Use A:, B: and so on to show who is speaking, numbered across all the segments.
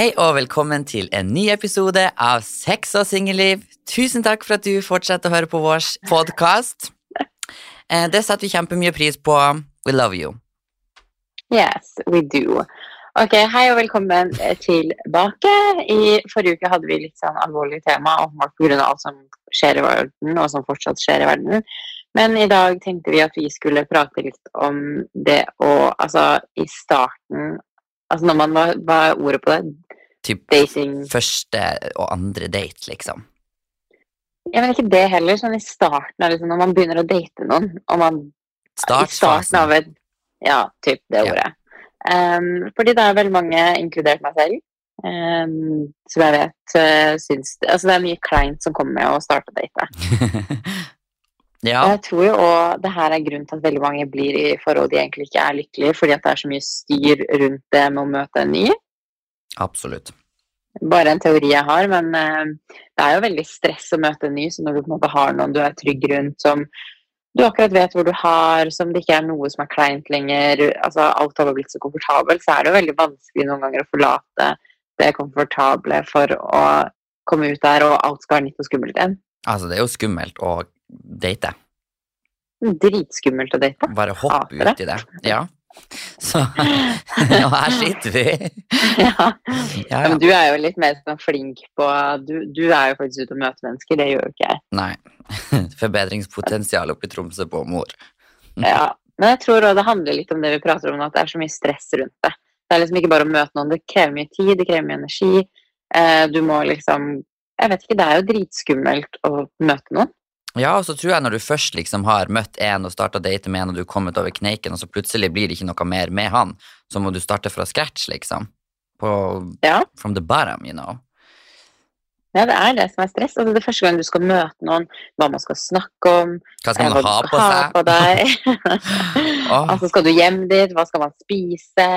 A: Hei og velkommen til en ny episode av Sex og singelliv. Tusen takk for at du fortsetter å høre på vår podkast. Det setter vi kjempemye pris på. We love you.
B: Yes, we do. Ok, Hei og velkommen tilbake. I forrige uke hadde vi litt sånn alvorlig tema pga. alt som skjer i verden, og som fortsatt skjer i verden. Men i dag tenkte vi at vi skulle prate litt om det å Altså, i starten Altså når man Hva hva er ordet på det?
A: Typ
B: Dating
A: første og andre date, liksom.
B: Ja, men ikke det heller. Sånn i starten av liksom, når man begynner å date noen, og man I starten av et Ja, typ det
A: Ja.
B: ordet. Um, fordi det er veldig mange, inkludert meg selv, um, som jeg vet uh, syns Altså det er mye kleint som kommer med å starte å date.
A: ja,
B: jeg tror jo òg det her er grunnen til at veldig mange blir i forhold de egentlig ikke er lykkelige, fordi at det er så mye styr rundt det med å møte en ny.
A: absolutt.
B: Bare en teori jeg har, men eh, det er jo veldig stress å møte en ny, så når du på en måte har noen du er trygg rundt, som du akkurat vet hvor du har, som det ikke er noe som er kleint lenger, altså alt har blitt så komfortabelt, så er det jo veldig vanskelig noen ganger å forlate det komfortable for å komme ut der, og alt skal være nytt og skummelt igjen.
A: Altså, det er jo skummelt å date.
B: Dritskummelt å date.
A: Bare
B: Hater det.
A: ut i det. Ja. Så Ja, her sitter vi.
B: Ja.
A: Ja,
B: Ja, du er jo litt mer sånn flink på du, du er jo faktisk ute og møter mennesker, det gjør jo ikke jeg.
A: Nei. Forbedringspotensial oppe i Tromsø på mor.
B: Ja. Men jeg tror òg det handler litt om det vi prater om, at det er så mye stress rundt det. Det er liksom ikke bare å møte noen, det krever mye tid, det krever mye energi. Eh, du må liksom Jeg vet ikke, det er jo dritskummelt å møte noen.
A: Ja, og så tror jeg når du først liksom har møtt en og starta date med en, og du er kommet over kneiken, og så plutselig blir det ikke noe mer med han, så må du starte fra scratch, liksom. På,
B: Ja.
A: from the bottom, you know.
B: ja, det er det som er stress. Altså, det er første gang du skal møte noen, hva man skal snakke om,
A: Hva skal
B: eh,
A: man
B: hva
A: ha på
B: ha på deg.
A: oh.
B: altså, skal du hjem dit, hva skal man spise?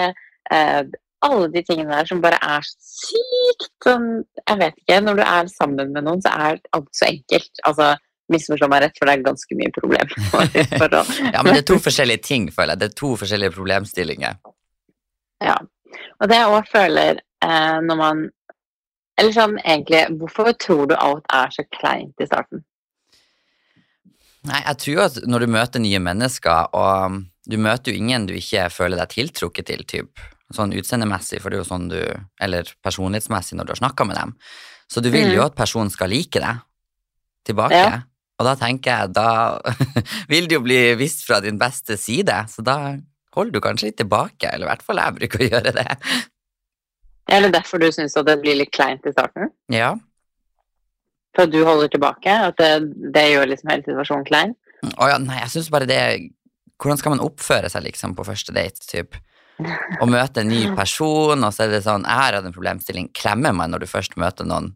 B: Eh, alle de tingene der som bare er sykt sånn Jeg vet ikke. Når du er sammen med noen, så er alt så enkelt. Altså, misforstå meg rett, for det er ganske mye problem.
A: Ja, men det er to forskjellige ting, føler jeg. Det er to forskjellige problemstillinger.
B: Ja. Og det jeg òg føler eh, når man Eller sånn egentlig, hvorfor tror du alt er så kleint i starten?
A: Nei, jeg tror at når du møter nye mennesker, og du møter jo ingen du ikke føler deg tiltrukket til, typ, sånn utseendemessig, for det er jo sånn du Eller personlighetsmessig når du har snakka med dem. Så du vil jo at personen skal like deg tilbake.
B: Ja.
A: Og da tenker jeg, da vil det jo bli vist fra din beste side, så da holder du kanskje litt tilbake, eller i hvert fall jeg bruker å gjøre det.
B: Er det derfor du syns at det blir litt kleint i starten?
A: Ja.
B: For at du holder tilbake? At det, det gjør liksom hele situasjonen klein?
A: Å ja, nei, jeg syns bare det Hvordan skal man oppføre seg liksom på første date, typ? Å møte en ny person, og så er det sånn Jeg har hatt en problemstilling. Klemmer man når du først møter noen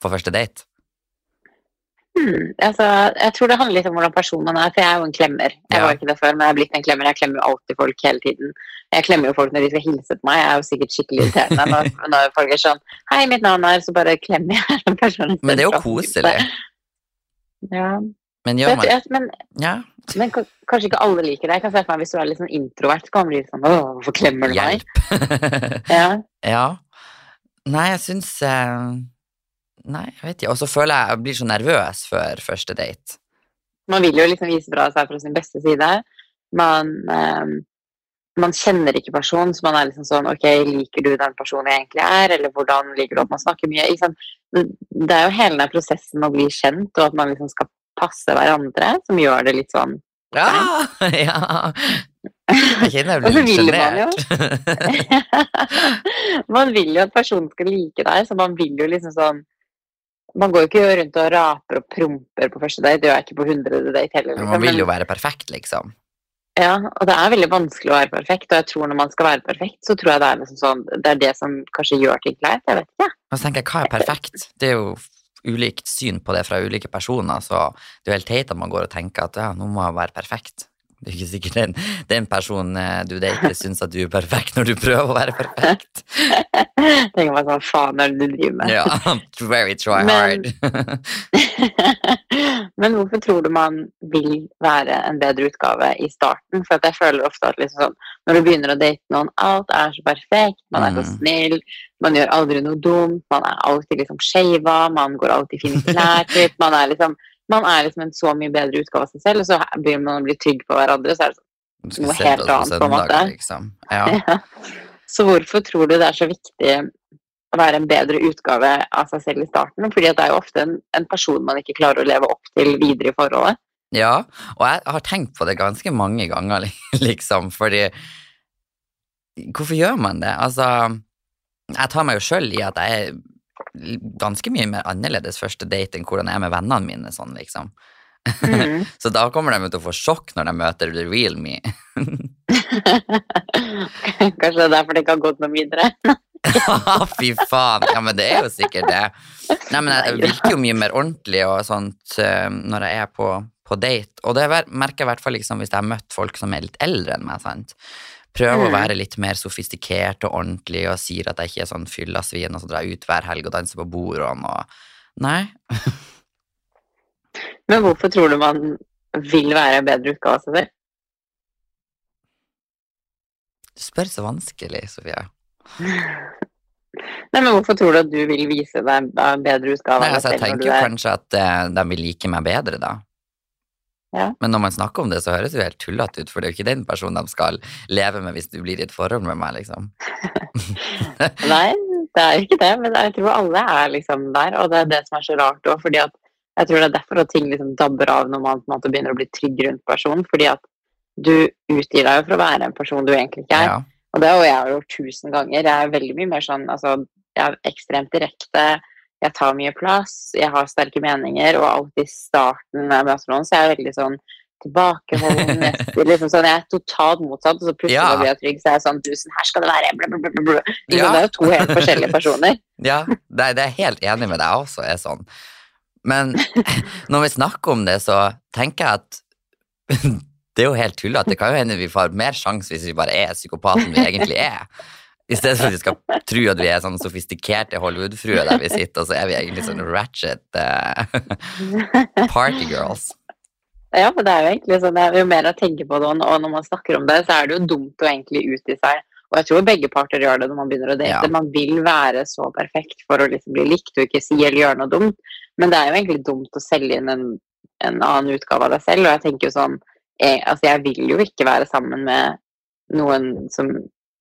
A: på første date?
B: Hmm, altså, jeg tror det handler litt om hvordan person man er, for jeg er jo en klemmer. Jeg
A: Ja.
B: var ikke det før, men jeg er blitt en klemmer. Jeg klemmer jo alltid folk hele tiden. Jeg klemmer jo folk når de skal hilse på meg. Jeg er jo sikkert skikkelig irriterende når, når folk er sånn Hei, mitt navn er Så bare klemmer jeg den personen.
A: Men det er jo
B: hilse.
A: koselig.
B: Ja.
A: Men gjør man
B: men,
A: Ja,
B: men kanskje ikke alle liker det. Jeg kan se for meg Hvis du er litt sånn introvert, så kan man bli litt sånn Åh, hvorfor klemmer du meg?
A: hjelp.
B: Ja.
A: ja. Nei, jeg syns eh, Nei, jeg vet ikke. Og så føler jeg jeg blir så nervøs før første date.
B: Man vil jo liksom vise fra seg fra sin beste side. Man, eh, man kjenner ikke personen, så man er liksom sånn Ok, liker du den personen jeg egentlig er, eller hvordan liker du at man snakker mye? Liksom. Det er jo hele den prosessen å bli kjent, og at man liksom skal passe hverandre, som gjør det litt sånn
A: Ja! ja. Jeg kjenner jeg blir
B: vil man. Man vil jo at personen skal like deg, så man vil jo liksom sånn Man går jo ikke rundt og raper og promper på første date, det gjør jeg ikke på hundrede date heller.
A: Men
B: liksom,
A: man vil jo være perfekt, liksom.
B: Ja, og det er veldig vanskelig å være perfekt, og jeg tror når man skal være perfekt, så tror jeg det er liksom sånn Det er det som kanskje gjør ting kleint, jeg vet ikke.
A: Men så tenker jeg, hva er perfekt? Det er jo ulikt syn på det fra ulike personer, så det er jo helt teit at man går og tenker at ja, nå må jeg være perfekt. Det er ikke sikkert den, den personen eh, du dater, syns at du er perfekt når du prøver å være perfekt.
B: Tenker meg sånn, faen er det du driver med?
A: Ja, very try
B: Men-
A: hard.
B: Men hvorfor tror du man vil være en bedre utgave i starten? For jeg føler ofte at liksom sånn, når du begynner å date noen, alt er så perfekt, man er så
A: Mm.
B: snill, man gjør aldri noe dumt, man er alltid liksom skeiva, man går alltid i fine klær, man er liksom man er liksom en så mye bedre utgave av seg selv, og så begynner man å bli trygg på hverandre. Så er det sånn. Noe helt annet, på en måte.
A: liksom. Ja.
B: Så hvorfor tror du det er så viktig å være en bedre utgave av seg selv i starten? Fordi det er jo ofte en, en person man ikke klarer å leve opp til videre i forholdet.
A: Ja, og jeg har tenkt på det ganske mange ganger, liksom, fordi Hvorfor gjør man det? Altså, jeg tar meg jo sjøl i at jeg ganske mye mer annerledes første date enn hvordan jeg er med vennene mine, sånn, liksom.
B: Mhm.
A: Så da kommer de til å få sjokk når de møter the real me.
B: Kanskje det er derfor det ikke har gått noe videre.
A: Fy faen. Ja, men det er jo sikkert det. Nei, men jeg virker jo mye mer ordentlig og sånt eh, når jeg er på, på date. Og det merker jeg i hvert fall liksom, hvis jeg har møtt folk som er litt eldre enn meg. sant? Prøver å
B: Mm.
A: være litt mer sofistikert og ordentlig og sier at jeg ikke er sånn fyllasvin og så drar jeg ut hver helg og danser på bordene og Nei.
B: Men hvorfor tror du man vil være en bedre utgave av seg selv?
A: Du spør så vanskelig, Sofia.
B: Nei, men hvorfor tror du at du vil vise deg en bedre utgave
A: Nei, altså, jeg tenker jo kanskje at uh, de vil like meg bedre, da.
B: Ja.
A: Men når man snakker om det, så høres det jo helt tullete ut, for det er jo ikke den personen de skal leve med hvis du blir i et forhold med meg, liksom.
B: Nei, det er jo ikke det, men jeg tror alle er liksom der, og det er det som er så rart òg, fordi at jeg tror det er derfor at ting liksom dabber av når man på en måte begynner å bli trygg rundt personen, fordi at du utgir deg jo for å være en person du egentlig ikke er.
A: Ja.
B: Og det har jeg gjort tusen ganger. Jeg er veldig mye mer sånn altså, jeg er ekstremt direkte, jeg tar mye plass, jeg har sterke meninger, og alltid i starten med jeg så er jeg veldig sånn tilbakeholden, liksom sånn, jeg er totalt motsatt, og så plutselig
A: Ja.
B: blir jeg trygg, så er jeg sånn, du, sånn her skal det være, bla, bla, bla, bla,
A: Ja.
B: Det er jo to helt forskjellige personer.
A: Ja, det, det er helt enig med deg også, er sånn. Men når vi snakker om det, så tenker jeg at det er jo helt tullete. Det kan jo hende vi får mer sjanse hvis vi bare er psykopaten vi egentlig er. I stedet for at vi skal tro at vi er sånn sofistikerte Hollywood-fruer der vi sitter, så er vi egentlig sånn ratchet uh, partygirls.
B: Ja, for det er jo egentlig sånn, det er jo mer å tenke på det, og når man snakker om det, så er det jo dumt å egentlig utgi seg. Og jeg tror begge parter gjør det når man begynner å date.
A: Ja.
B: Man vil være så perfekt for å liksom bli likt og ikke si eller gjøre noe dumt. Men det er jo egentlig dumt å selge inn en, en annen utgave av deg selv. Og jeg tenker jo sånn jeg, Altså, jeg vil jo ikke være sammen med noen som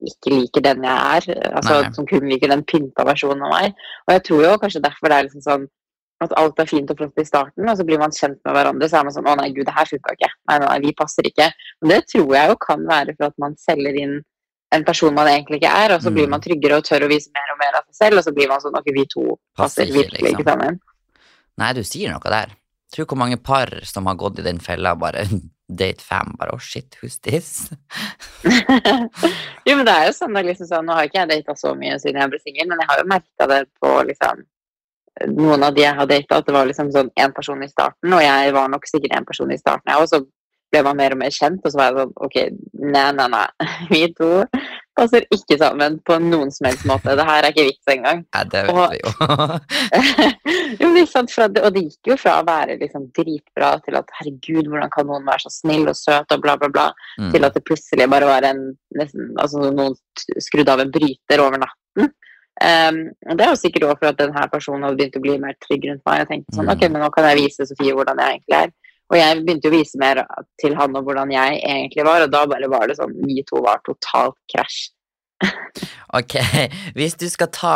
B: ikke liker den jeg er. Altså,
A: Nei.
B: som kun liker den pynta versjonen av meg. Og jeg tror jo kanskje derfor det er liksom sånn at alt er fint og flott i starten, og så blir man kjent med hverandre, så er man sånn 'Å nei, gud, det her funka ikke'. Nei, nei, nei, vi passer ikke. Og det tror jeg jo kan være for at man selger inn en person man egentlig ikke er, og så blir
A: Mm.
B: man tryggere og tør å vise mer og mer av seg selv, og så blir man sånn 'Ok, vi to
A: Passer
B: passer
A: ikke,
B: virkelig
A: liksom.
B: ikke sammen'.
A: Nei, du sier noe der. Tror hvor mange par som har gått i den fella, bare date fam bare oh shit, who's this?
B: jo, men det er jo sånn, da, liksom sånn Nå har ikke jeg data så mye siden jeg ble singel, men jeg har jo merka det på liksom noen av de jeg har data, at det var liksom sånn én person i starten, og jeg var nok sikkert en person i starten, jeg òg, så ble man mer og mer kjent, og så var jeg sånn Ok, nei, nei, nei. Vi to passer ikke sammen på noen som helst måte. Det her er ikke vits engang.
A: Ja, det vet
B: Og-
A: vi jo.
B: jo, sant, fra det, og det gikk jo fra å være liksom dritbra til at herregud, hvordan kan noen være så snill og søt og bla, bla, bla,
A: Mm.
B: til at det plutselig bare var en nesten, altså noen skrudd av en bryter over natten. Um, og det er jo sikkert også for at denne personen hadde begynt å bli mer trygg rundt meg. Jeg tenkte sånn,
A: Mm.
B: ok, men nå kan jeg vise Sofie hvordan jeg egentlig er. Og jeg begynte å vise mer til han om hvordan jeg egentlig var, og da bare var det sånn, vi to var totalt krasj.
A: Ok, hvis du skal ta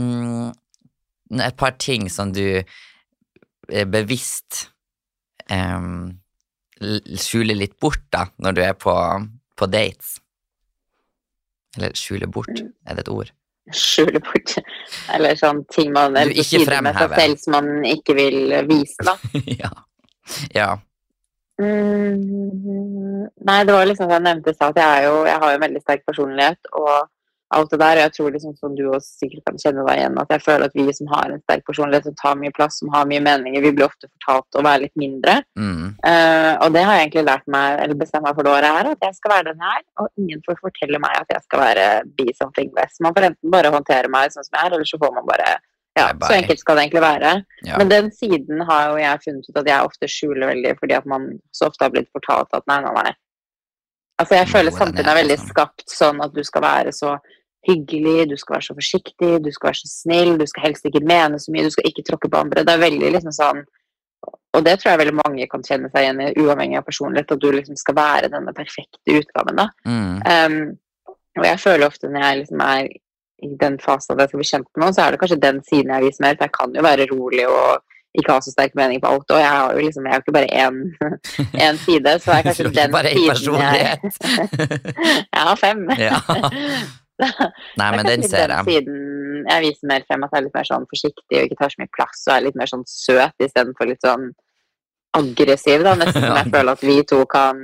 A: mm, et par ting som du eh, bevisst um, skjuler litt bort da, når du er på, på dates. Eller skjule bort, er det et ord?
B: Skjule bort. Eller sånn ting man
A: Du ikke
B: fremhever. med seg selv som man ikke vil vise, da.
A: ja. Ja.
B: Mm, nei, det var liksom som jeg nevnte i stad, at jeg, er jo, jeg har jo en veldig sterk personlighet, og alt det der. Og jeg tror liksom som du også sikkert kan kjenne deg igjen, at jeg føler at vi som har en sterk personlighet, som tar mye plass, som har mye meninger, vi blir ofte fortalt å være litt mindre.
A: Mm.
B: Uh, og det har jeg egentlig lært meg, eller bestemt meg for det året her, at jeg skal være den jeg er. Og ingen får fortelle meg at jeg skal være be something less. Man får enten bare håndtere meg sånn som jeg er, eller så får man bare ja. Så enkelt skal det egentlig være.
A: Ja.
B: Men den siden har jo jeg funnet ut at jeg ofte skjuler veldig, fordi at man så ofte har blitt fortalt at nei, nei, nei. Altså jeg føler samfunnet
A: er
B: veldig skapt sånn at du skal være så hyggelig, du skal være så forsiktig, du skal være så snill, du skal helst ikke mene så mye, du skal ikke tråkke på andre. Det er veldig liksom sånn Og det tror jeg veldig mange kan kjenne seg igjen i, uavhengig av personlighet, at du liksom skal være denne perfekte utgaven, da.
A: Mm.
B: Um, og jeg føler ofte når jeg liksom er i den fasen at jeg skal bli kjent med noen, så er det kanskje den siden jeg viser mer. For jeg kan jo være rolig og ikke ha så sterk mening på alt. Og jeg har jo liksom, jeg har jo ikke bare én, side, så er kanskje den
A: bare
B: siden jeg
A: personlighet.
B: Jeg har fem.
A: Ja. Nei, men den ser
B: den
A: jeg.
B: siden jeg viser mer frem at jeg er litt mer sånn forsiktig og ikke tar så mye plass og er litt mer sånn søt istedenfor litt sånn aggressiv, da. Nesten som jeg føler at vi to kan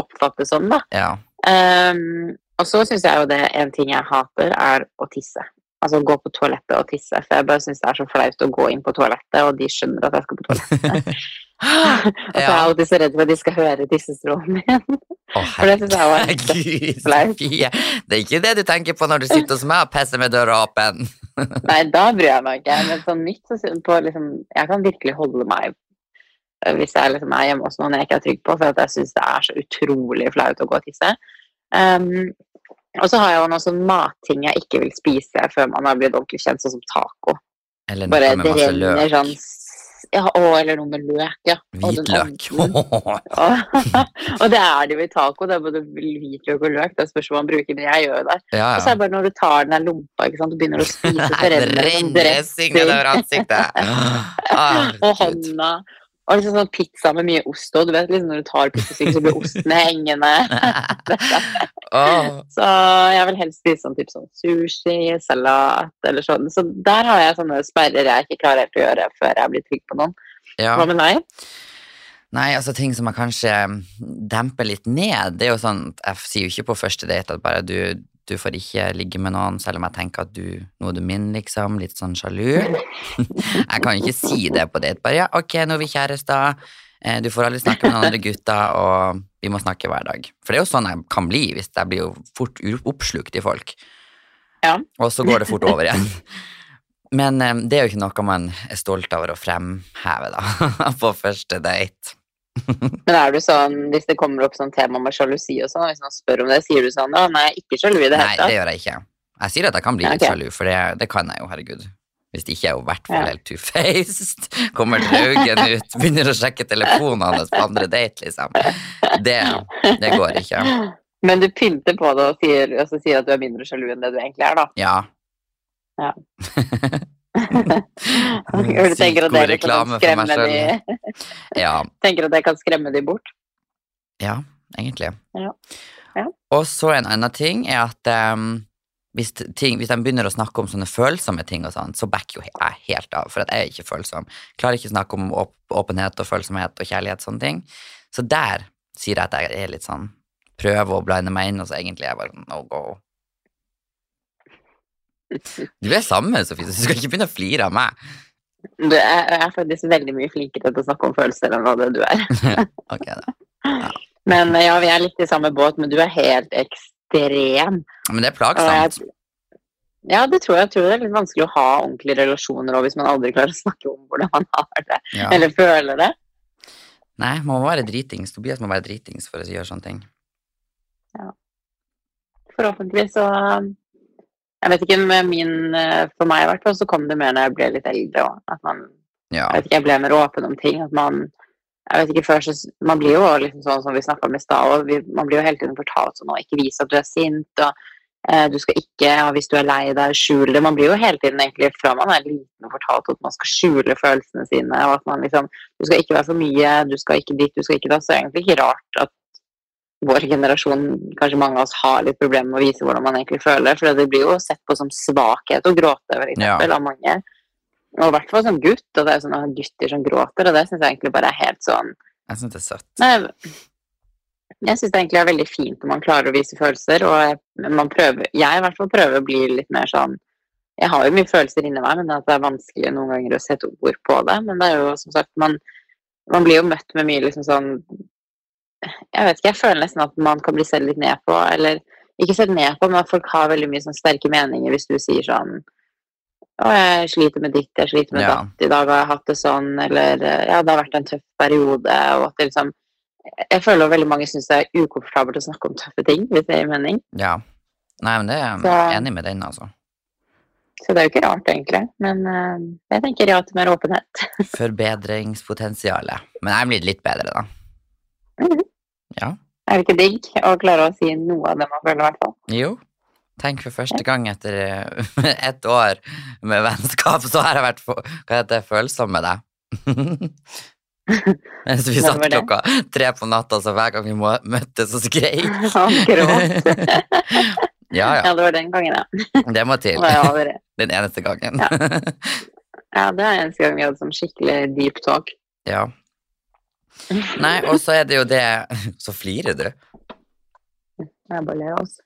B: oppfattes som, da.
A: Ja.
B: Um, og så syns jeg jo det en ting jeg hater, er å tisse. Altså gå på toalettet og tisse. For jeg bare syns det er så flaut å gå inn på toalettet, og de skjønner at jeg skal på toalettet. og så er jeg alltid så redd for at de skal høre tissestrålen min.
A: Å,
B: For det syns jeg var
A: herregud,
B: flaut.
A: Det er ikke det du tenker på når du sitter hos meg og pisser med døra åpen.
B: Nei, da bryr jeg meg ikke. Men sånn nytt så på liksom Jeg kan virkelig holde meg øh, hvis jeg liksom er hjemme hos noen jeg ikke er trygg på, for jeg syns det er så utrolig flaut å gå og tisse. Um, og så har jeg jo noen sånn matting jeg ikke vil spise før man har blitt ordentlig kjent, sånn som taco.
A: Eller noe
B: Bare
A: med masse løk.
B: sånn ja, å, eller noe med løk, ja.
A: Hvitløk.
B: Og, og det er det jo i taco. Det er både hvitløk og løk. Det spørs hva man bruker, men jeg gjør jo det.
A: Ja,
B: Og så er det bare når du tar den der lompa ikke sant, og begynner å spise, så renner det
A: dressing nedover ansiktet. Ah,
B: og hånda. Og liksom sånn pizza med mye ost og Du vet liksom når du tar pizzastykket, så blir osten hengende. Så jeg vil helst spise sånn type sånn sushi, salat eller sånn. Så der har jeg sånne sperrer jeg ikke klarer helt å gjøre før jeg blir trygg på noen.
A: ja.
B: Hva med deg?
A: Nei, altså ting som jeg kanskje demper litt ned, det er jo sånn Jeg sier jo ikke på første date at bare du, du får ikke ligge med noen, selv om jeg tenker at du, nå er du min, liksom. Litt sånn sjalu. Jeg kan ikke si det på date. Bare ja, ok, nå er vi kjærester. eh, Du får aldri snakke med noen andre gutter, og vi må snakke hver dag. For det er jo sånn jeg kan bli, hvis jeg blir jo fort oppslukt i folk.
B: Ja.
A: Og så går det fort over igjen. Men eh, det er jo ikke noe man er stolt over å fremheve, da, på første date.
B: Men er du sånn, hvis det kommer opp sånn tema med sjalusi og sånn, hvis noen spør om det, sier du sånn Å, nei, ikke sjalu i det
A: Nei, det gjør jeg ikke. Jeg sier at jeg kan bli litt
B: okay.
A: sjalu, for det, det kan jeg jo, herregud. Hvis det ikke er jo i hvert fall helt two-faced, kommer draugen ut, begynner å sjekke telefonen hans på andre date, liksom. Det, det går ikke.
B: Men du pynter på det og sier, og sier at du er mindre sjalu enn det du egentlig er, da.
A: Ja.
B: Ja. Du tenker at det kan skremme de,
A: Ja,
B: tenker at det kan skremme de bort?
A: ja egentlig.
B: Ja. Ja.
A: Og så en annen ting er at um, hvis, ting, hvis de begynner å snakke om sånne følsomme ting, og sånn, så backer jo jeg helt av, for at jeg er ikke følsom. Klarer ikke å snakke om åp åpenhet og følsomhet og kjærlighet, sånne ting. Så der sier jeg at jeg er litt sånn Prøver å blande meg inn, og så egentlig er jeg bare sånn no go. Du er samme, Sofie, så du skal ikke begynne å flire av meg.
B: Du er, jeg er faktisk veldig mye flinkere til å snakke om følelser enn hva det du er.
A: Ok, da.
B: Men ja, vi er litt i samme båt, men du er helt ekstrem.
A: Men det er plagsomt.
B: jeg, ja, det tror jeg. jeg tror det er litt vanskelig å ha ordentlige relasjoner og hvis man aldri klarer å snakke om hvordan man har det,
A: Ja.
B: eller føler det.
A: Nei, man må være dritings. Tobias må være dritings for å gjøre sånne ting. Ja.
B: Forhåpentligvis så Jeg vet ikke, med min, eh, for meg i hvert fall, så kom det mer når jeg ble litt eldre òg. At man
A: Ja.
B: jeg vet ikke, jeg ble mer åpen om ting. At man jeg vet ikke, før så, Man blir jo liksom sånn som vi snakka om i stad, man blir jo hele tiden fortalt sånn ikke vise at du er sint, og eh, du skal ikke, ja, hvis du er lei deg, skjule det. Man blir jo hele tiden egentlig fra man er liten fortalt at man skal skjule følelsene sine, og at man liksom Du skal ikke være for mye, du skal ikke dit, du skal ikke da. Så er egentlig ikke rart at vår generasjon, kanskje mange av oss, har litt problemer med å vise hvordan man egentlig føler. For det blir jo sett på som svakhet å gråte, for eksempel,
A: Ja.
B: av mange. Og i hvert fall som gutt, og det er sånne gutter som gråter, og det syns jeg egentlig bare er helt sånn
A: Jeg syns det er søtt.
B: Nei, Jeg syns det egentlig er veldig fint når man klarer å vise følelser, og man prøver, jeg i hvert fall prøver å bli litt mer sånn Jeg har jo mye følelser inni meg, men det er vanskelig noen ganger å sette ord på det. Men det er jo som sagt Man, man blir jo møtt med mye liksom sånn Jeg vet ikke, jeg føler nesten at man kan bli sett litt ned på, eller ikke sett ned på, men at folk har veldig mye sånn sterke meninger hvis du sier sånn å, jeg sliter med ditt, jeg sliter med
A: Ja.
B: datt, i dag har jeg hatt det sånn, eller ja, det har vært en tøff periode, og at det liksom Jeg føler veldig mange syns det er ukomfortabelt å snakke om tøffe ting, hvis det gir mening.
A: Ja. Nei, men det er jeg
B: Så-
A: enig med den, altså.
B: Så det er jo ikke rart, egentlig. Men eh, jeg tenker ja til mer åpenhet.
A: Forbedringspotensialet. Men jeg er blitt litt bedre, da.
B: Mhm.
A: Ja.
B: Er det ikke digg å klare å si noe av det man føler, i hvert fall?
A: Jo. Tenk for første gang etter eh, ett år med vennskap, så har jeg vært hva heter det, følsom med deg. Mens vi satt klokka tre på natta, så hver gang vi møttes og skreik.
B: Han gråt.
A: Ja,
B: Ja,
A: ja.
B: det var den gangen, ja.
A: Det må til. Den eneste gangen.
B: Ja. Ja, det er eneste gang vi hadde sånn skikkelig deep talk.
A: Ja. Nei, og så er det jo det Så flirer du.
B: Jeg bare ler altså.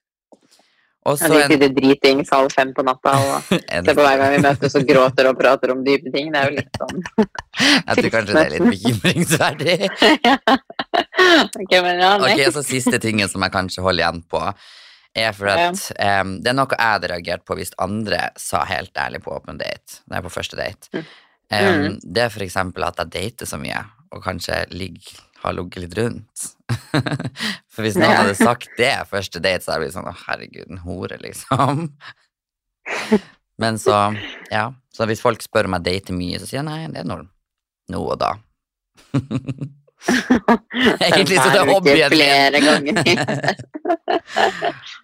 A: Og så
B: Ja,
A: en,
B: sitter dritings halv fem på natta og
A: en
B: ser på hver gang vi møtes og gråter og prater om dype ting. Det er jo litt sånn
A: Jeg tror kanskje det er litt bekymringsverdig.
B: Ok, men ja,
A: Ok,
B: next.
A: så Siste tingen som jeg kanskje holder igjen på, er for at em, det er noe jeg hadde reagert på hvis andre sa helt ærlig på åpen date, når jeg er på første date.
B: Mm. Mm.
A: det er for eksempel at jeg dater så mye, og kanskje ligge, har ligget litt rundt. for hvis noen hadde sagt det første date, så hadde jeg blitt sånn å herregud, en hore, liksom. Men så, ja. Så hvis folk spør om jeg dater mye, så sier jeg nei, det er norm. nå og da. Egentlig så det er hobbyen.
B: Flere ganger.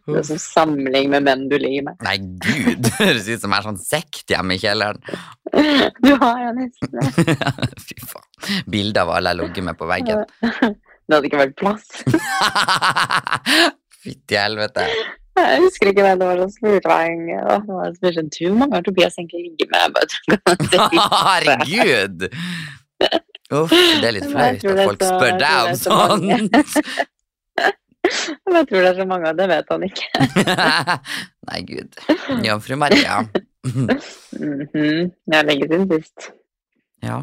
B: Det er som samling med menn du ligger med.
A: Nei, gud, det høres ut som jeg er sånn sekt hjemme i kjelleren.
B: Du har jo nesten det.
A: Fy faen. Bilde av alle jeg ligger med på veggen.
B: Det hadde ikke vært plass.
A: Fytti helvete.
B: Jeg husker ikke det. Det var en som spurte sånn, du, hvor mange Tobias egentlig ligget med? Jeg
A: Herregud! Uff, det er litt
B: Jeg
A: flaut at folk
B: så-
A: spør deg om sånt.
B: Men jeg tror det er så mange, og det vet han ikke.
A: Nei, gud. Jomfru Maria.
B: Mhm, Jeg har lenge siden sist.
A: Ja.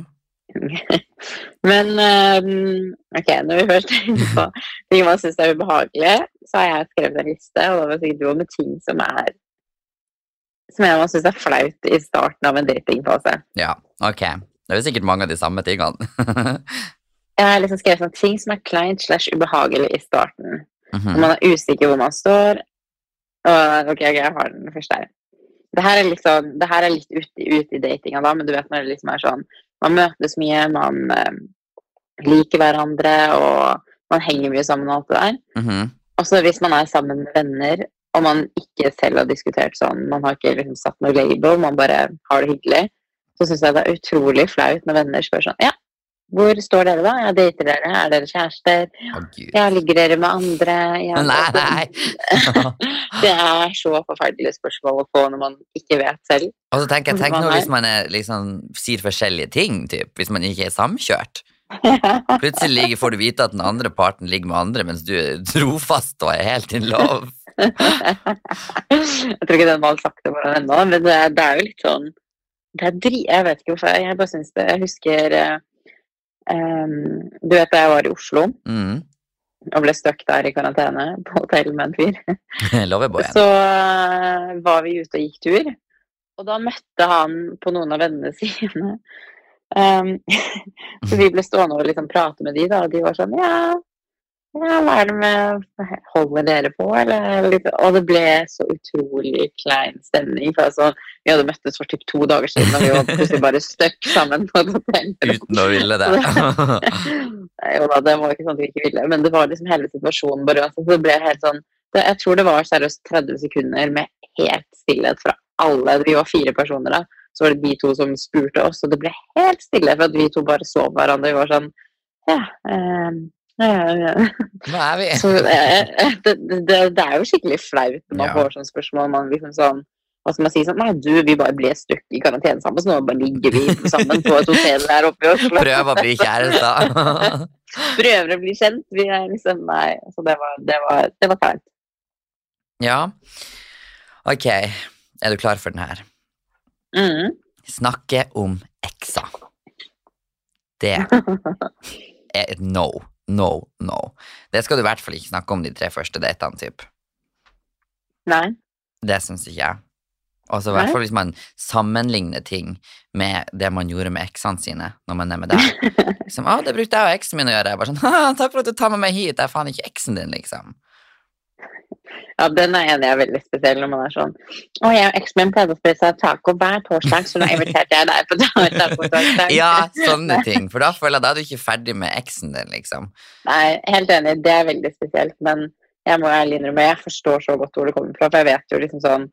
B: Men ehm, ok, når vi først er inne på ting man syns er ubehagelig, så har jeg skrevet en liste, og da var sikkert du om ting som er som jeg syns er flaut i starten av en drittingfase.
A: ja, ok. Det er jo sikkert mange av de samme tingene.
B: Jeg har liksom skrevet sånn ting som er kleint slash ubehagelig i starten.
A: Mhm.
B: Når man er usikker hvor man står. Og, ok, ok, jeg har den første her. Det her er litt, sånn, det her er litt ute ut i datinga, da, men du vet når det liksom er sånn Man møtes mye, man eh, liker hverandre, og man henger mye sammen og alt det der.
A: Mhm.
B: Og så hvis man er sammen med venner, og man ikke selv har diskutert sånn, man har ikke liksom satt noe label, man bare har det hyggelig, så syns jeg det er utrolig flaut når venner spør sånn Ja, hvor står dere da? Ja, dater dere? Er dere kjærester?
A: Oh.
B: Ja, ligger dere med andre? Ja,
A: Nei, nei.
B: Det er så forferdelige spørsmål å få når man ikke vet selv.
A: Og så tenker jeg, tenk nå hvis man er, liksom, sier forskjellige ting, typ, hvis man ikke er samkjørt. Plutselig får du vite at den andre parten ligger med andre, mens du er trofast og er helt in love.
B: jeg tror ikke den var sagt det hverandre ennå, men det er, det er jo litt sånn det er dri... Jeg vet ikke hvorfor. Jeg bare syns det Jeg husker em, Du vet da jeg var i Oslo
A: Mm.
B: og ble stuck der i karantene på hotell med en fyr. Så uh, var vi ute og gikk tur, og da møtte han på noen av vennene sine. Um, så vi ble stående og liksom prate med de, da, og de var sånn Ja, ja hva er det med Holder dere på, eller? Og det ble så utrolig klein stemning. For altså, vi hadde møttes for typ to dager siden, og vi var plutselig bare stuck sammen på et hotell.
A: Uten å ville det.
B: Jo da, det var ikke sånn at vi ikke ville, men det var liksom hele situasjonen bare altså, Så det ble helt sånn det, Jeg tror det var seriøst 30 sekunder med helt stillhet fra alle. Vi var fire personer da. Så var det de to som spurte oss, og det ble helt stille for at vi to bare så på hverandre. Vi var sånn Ja. ehm, ja, ja, ja.
A: Hva er vi?
B: Så eh, det, det, det er jo skikkelig flaut når man
A: Ja.
B: får sånne spørsmål. Man liksom sånn hva skal man si, sånn Nei, du, vi bare ble stuck i karantene sammen, så nå bare ligger vi sammen på et hotell her oppe i Oslo.
A: Prøv å bli kjærester.
B: Prøver å bli kjent. Vi er liksom Nei. Så det var, det var, det var kleint.
A: ja. Ok, er du klar for den her?
B: Mm.
A: Snakke om eksa. Det er et no, no, no. Det skal du i hvert fall ikke snakke om de tre første datene, typ.
B: Nei.
A: Det syns ikke jeg. Altså, I hvert fall hvis man sammenligner ting med det man gjorde med eksene sine når man er med deg. Liksom, 'Å, 'Det brukte jeg og eksen min å gjøre.' Jeg bare sånn, 'Takk for at du tar med meg hit, jeg er faen ikke eksen din', liksom.
B: Ja, den er enig jeg er veldig spesiell når man er sånn Å, jeg og eksen min pleide å spise taco hver torsdag, så nå inviterte jeg deg på taco-torsdag.
A: Ja, sånne ting. For da føler jeg da er du ikke ferdig med eksen din, liksom.
B: Nei, helt enig, det er veldig spesielt, men jeg må ærlig innrømme, jeg forstår så godt hvor det kommer fra, for jeg vet jo liksom sånn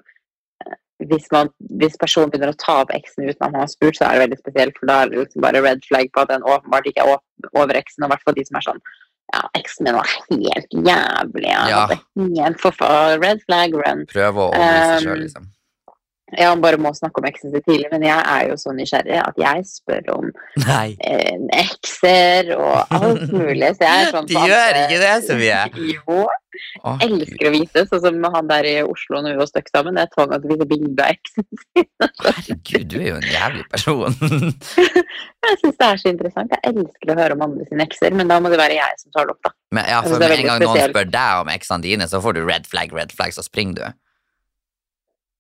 B: eh, hvis, man, hvis personen begynner å ta opp eksen uten at man har spurt, så er det veldig spesielt, for da er det liksom bare red flag på at den åpenbart ikke er over eksen, og i hvert fall de som er sånn ja, eksen min var helt jævlig, ja. Helt forfall, red flag, run.
A: Prøv å overbevise
B: Um,
A: sjøl, liksom.
B: Ja, han bare må snakke om eksen sin tidlig, men jeg er jo så nysgjerrig at jeg spør om
A: Nei.
B: eh, ekser og alt mulig, så jeg er sånn
A: De gjør ikke det, Sofie.
B: Jo,
A: Å, Gud.
B: elsker å vite, sånn som han der i Oslo når vi var stuck sammen. Jeg tvang han til å vise bilde av eksen. sin.
A: Herregud, du er jo en jævlig person.
B: Jeg syns det er så interessant. Jeg elsker å høre om andre sine ekser, men da må det være jeg som tar det opp, da.
A: Men ja, for med en
B: gang
A: gang noen spør deg om eksene dine, så får du red flag, red flag, så springer du.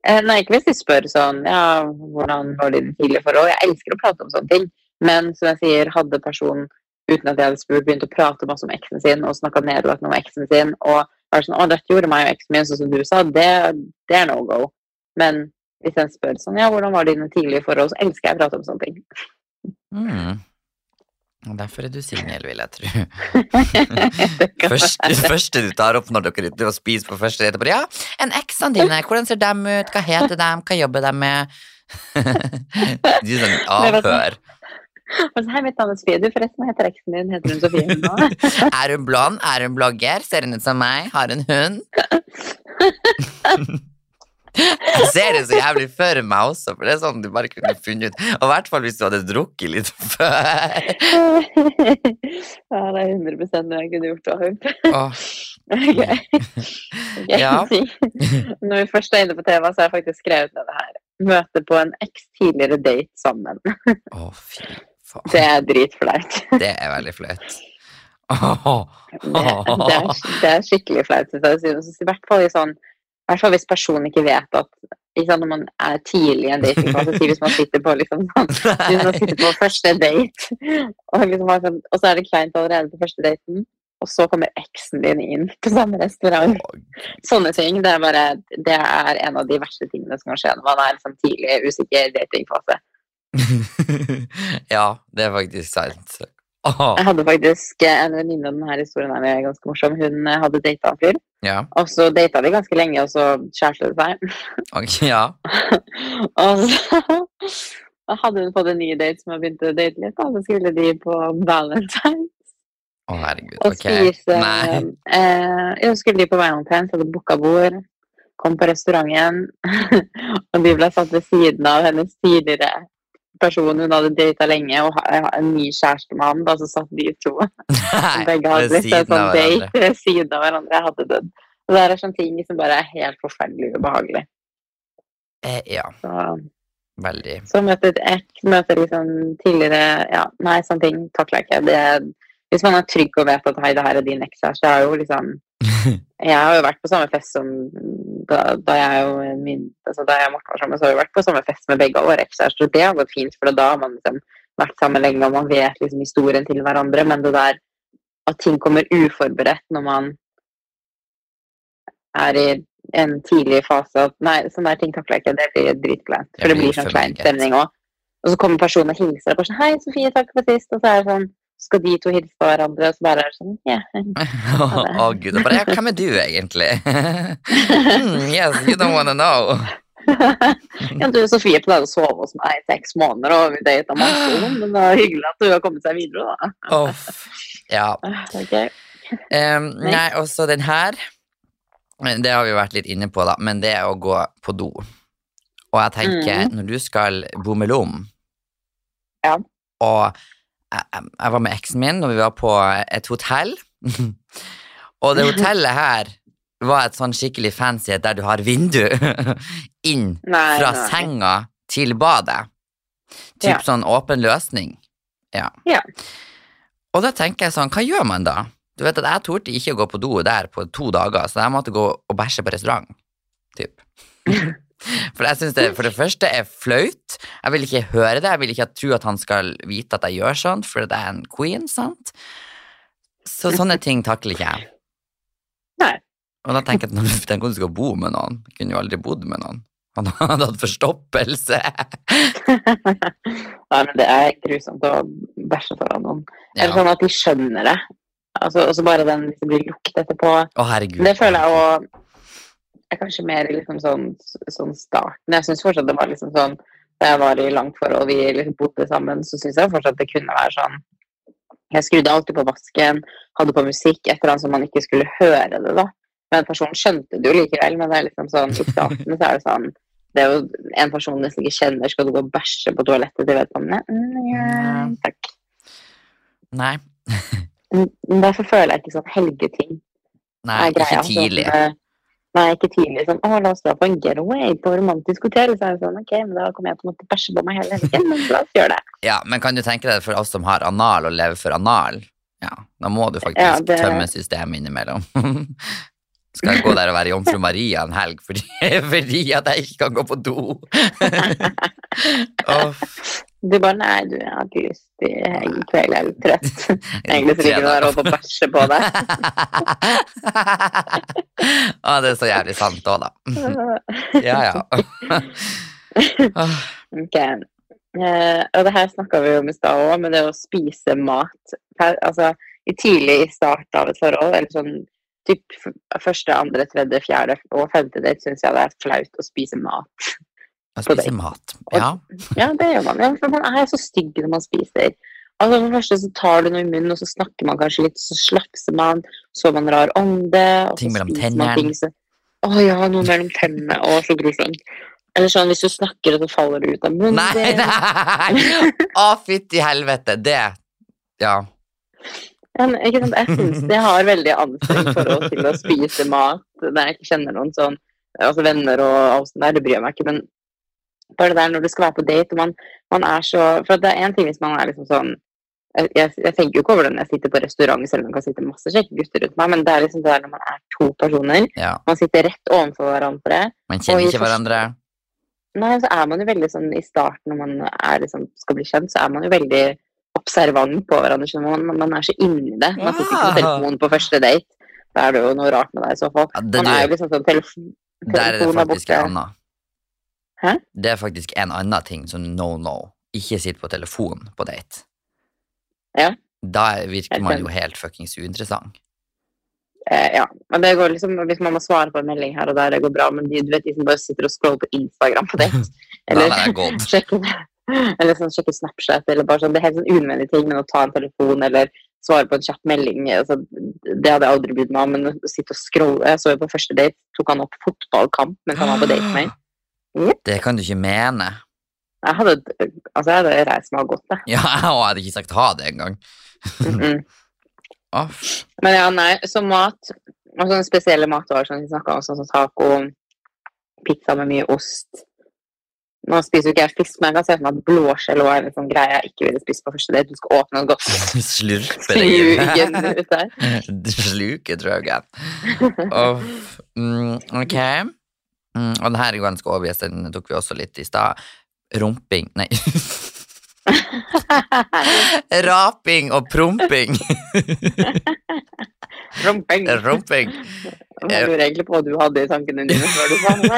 B: Eh, Nei, ikke hvis de spør sånn ja, hvordan var dine tidlige forhold? Jeg elsker å prate om sånne ting, men som jeg sier, hadde personen uten at jeg hadde spurt, begynt å prate masse om eksen sin og snakka nedlatende om eksen sin, og var sånn 'Å, dette gjorde meg og eksen min sånn som du sa', det, det er no go. Men hvis en spør sånn 'Ja, hvordan var dine tidlige forhold?' så elsker jeg å prate om sånne ting.
A: Mm. Derfor er du singel, vil jeg tro.
B: Det kan
A: Først, det
B: være.
A: første du tar opp når dere er ute og spiser på første date, ja, en eksene dine, hvordan ser dem ut, hva heter dem, hva jobber de med? Du er sånn avhør.
B: Og så, Hei, mitt navn er Sofie. Du, forresten, heter eksen din? Heter hun Sofie nå?
A: Er hun blond? Er hun blogger? Ser hun ut som meg? Har hun hund? Jeg ser det så jævlig for meg også, for det er sånn du bare kunne funnet ut. Og i hvert fall hvis du hadde drukket litt før.
B: ja, det er 100 noe jeg kunne gjort.
A: Åh,
B: Okay. Ok,
A: Ja.
B: Når vi først er inne på TV, så har jeg faktisk skrevet ned det her. Møte på en eks tidligere date sammen.
A: Å, fy faen.
B: Det er dritflaut.
A: Det er veldig flaut.
B: Det, det, er, det er skikkelig flaut. synes jeg. Så I hvert fall i sånn i hvert fall hvis personen ikke vet at ikke sant, Når man er tidlig i en datingfase, si hvis man sitter på liksom sånn Hvis man sitter på første date, og, liksom sånn, og så er det kleint allerede på første daten, og så kommer eksen din inn på samme restaurant. Sånne ting. Det er bare Det er en av de verste tingene som kan skje når man er liksom tidlig usikker datingfase.
A: Ja, det er faktisk sant. Åh,
B: Jeg hadde faktisk eh, en venninne av denne historien er ganske morsom. Hun eh, hadde data en fyr,
A: Ja,
B: og så data de ganske lenge, og så kjæreste de seg.
A: ok, ja.
B: og så hadde hun fått en ny date som hun begynt å date litt, og så skulle de på Valentine's.
A: Å, herregud,
B: og
A: ok.
B: spise
A: Nei.
B: eh, så skulle de på Valentine's, så hadde booka bord, kom på restauranten, og de ble satt ved siden av hennes tidligere person hun hadde data lenge, og en ny kjæreste med han, da så satt de to.
A: Nei,
B: Begge hadde blitt en sånn date ved siden av hverandre. Jeg hadde dødd. Og det er sånne ting som bare er helt forferdelig ubehagelig.
A: Eh, Ja,
B: Så,
A: veldig.
B: så møte et ekk, møte liksom tidligere Ja, nei, sånne ting takler jeg ikke. Det, hvis man er trygg og vet at hei, det her er din ekskjæreste, det er jo liksom Jeg har jo vært på samme fest som da, da jeg og min altså da jeg og Morten var sammen, så har vi vært på samme fest med begge våre ekskjærester, det har gått fint, for da har man liksom vært sammen lenge, og man vet liksom historien til hverandre, men det der at ting kommer uforberedt når man er i en tidlig fase at Nei, sånne der ting takler jeg ikke. Det blir dritkleint. For det
A: blir
B: sånn klein stemning òg. Og så kommer personen og hilser deg bare sånn 'Hei, Sofie, takk for sist.' Og så er det sånn skal de to hilse på hverandre, og så bare er det sånn ja.
A: Å, gud. Og bare, ja, hvem er du egentlig? mm, yes, you don't wanna know.
B: ja, du, Sofie pleide å sove hos meg i seks måneder, og vi data masse, men det er hyggelig at du har kommet seg videre, da.
A: Off, Ja.
B: Okay.
A: Um, nei, også den her Det har vi jo vært litt inne på, da, men det er å gå på do. Og jeg tenker, når du skal bommelom
B: Ja.
A: Og jeg, var med eksen min når vi var på et hotell. og det hotellet her var et sånn skikkelig fancy et der du har vindu inn
B: Nei,
A: fra
B: nei.
A: senga til badet. Typ
B: Ja.
A: sånn åpen løsning. Ja.
B: Ja.
A: Og da tenker jeg sånn, hva gjør man da? Du vet at jeg torde ikke å gå på do der på to dager, så jeg måtte gå og bæsje på restaurant. Typ. For jeg synes det for det første er flaut. Jeg vil ikke høre det. Jeg vil ikke tro at han skal vite at jeg gjør sånt, for det er en queen, sant? Så sånne ting takler ikke jeg.
B: Nei.
A: Og da tenker jeg at når du tenker at du skal bo med noen, jeg kunne jo aldri bodd med noen. Han hadde hatt forstoppelse.
B: Nei, men det er grusomt å bæsje foran noen. Eller
A: Ja.
B: sånn at de skjønner det. Altså, og så bare den hvis det blir lukt etterpå.
A: Å, herregud.
B: Det føler jeg òg er kanskje mer liksom sånn, sånn starten. Jeg syns fortsatt det var liksom sånn Da jeg var i langt forhold, vi liksom bodde sammen, så syns jeg fortsatt det kunne være sånn Jeg skrudde alltid på vasken, hadde på musikk, et eller annet som man ikke skulle høre det, da. Men personen skjønte det jo likevel, men det er liksom sånn i starten så er det sånn det er jo en person nesten ikke kjenner, skal du gå og bæsje på toalettet til vedkommende? Mm, ja, takk.
A: Nei.
B: Derfor føler jeg ikke sånn helgeting
A: Nei, ikke tidlig.
B: Sånn, nei, ikke tidlig. Sånn, å, la oss dra på en getaway på romantisk hotell. Så er det sånn, ok, men da kommer jeg til å måtte bæsje på meg hele helgen, men la oss gjøre det.
A: Ja, men kan du tenke deg for oss som har anal og lever for anal? Ja, da må du faktisk
B: Ja, det-
A: tømme systemet innimellom. Skal jeg gå der og være jomfru Maria en helg fordi, fordi at jeg ikke kan gå på do? Åh,
B: Du bare, nei, du, jeg har ikke lyst i i kveld, jeg er litt trøtt. Egentlig så ligger du der og bæsje på deg.
A: Å, det er så jævlig sant òg, da. Ja, ja.
B: Ok. Eh, og det her snakka vi om i stad òg, men det å spise mat altså, i tidlig i starten av et forhold, eller sånn typ første, andre, tredje, fjerde og femte date, syns jeg det er flaut å spise mat.
A: Å
B: spiser
A: spise mat. Ja.
B: Ja, det gjør man. Ja, for man er så stygg når man spiser. Altså For det første så tar du noe i munnen, og så snakker man kanskje litt, så slapser man, så man rar ånde, og
A: Ting mellom tennene.
B: man Å ja, noe mellom tennene. Å, så grusomt. Eller sånn hvis du snakker, og så faller det ut av munnen
A: Nei, nei! Å, fytti helvete. Det Ja.
B: Ja, men, ikke sant? Jeg syns jeg har veldig anstrengt forhold til å spise mat når jeg ikke kjenner noen sånn altså venner og alt sånt der, det bryr jeg meg ikke, men bare det der når du skal være på date, og man, man er så For det er én ting hvis man er liksom sånn jeg, jeg, tenker jo ikke over det når jeg sitter på restaurant, selv om det kan sitte masse kjekke gutter rundt meg, men det er liksom det der når man er to personer,
A: ja.
B: man sitter rett overfor hverandre
A: Man kjenner ikke hverandre.
B: Nei, så er man jo veldig sånn i starten når man er liksom, skal bli kjent, så er man jo veldig observant på hverandre. Så. Man, man er så inni det. Man sitter ikke på telefonen på første date. Da er det jo noe rart med deg i så fall.
A: Ja, det
B: Man er jo liksom sånn telefon,
A: Der er det faktisk en annen.
B: Hæ?
A: Det er faktisk en annen ting som no no. Ikke sitt på telefon på date.
B: Ja.
A: Da virker man jo helt fuckings uinteressant.
B: Eh, ja, men det går liksom, Hvis man må svare på en melding her og der, det går bra, men de, du vet de som bare sitter og scroller på Instagram på date, eller, sjekker, eller sånn, sjekker Snapchat, eller bare sånn, det er helt sånn unødvendige ting, men å ta en telefon eller svare på en chat-melding, altså, det hadde jeg aldri meg om, men å sitte og scrolle, jeg så jo på første date, tok han opp fotballkamp mens han var på date med meg.
A: Det kan du ikke mene.
B: Jeg hadde, altså, jeg hadde reist meg og gått, jeg.
A: Ja, jeg hadde ikke sagt ha det engang.
B: Mm -mm. Men ja, nei, så mat og sånne spesielle matvarer som vi snakka om, sånn som taco, pizza med mye ost. Nå spiser jo ikke jeg fisk, men jeg kan se for meg at blåskjell er en sånn greie jeg ikke ville spist på første date. Du skal åpne og gå
A: Slurpe deg
B: ut der.
A: Sluke drøgen. Åh, mm, ok. Mm, og den her er ganske obvious, den tok vi også litt i stad. Rumping Nei. Raping og promping.
B: Rumping.
A: Rumping.
B: Jeg lurer egentlig på hva du hadde i tankene dine før du sa det.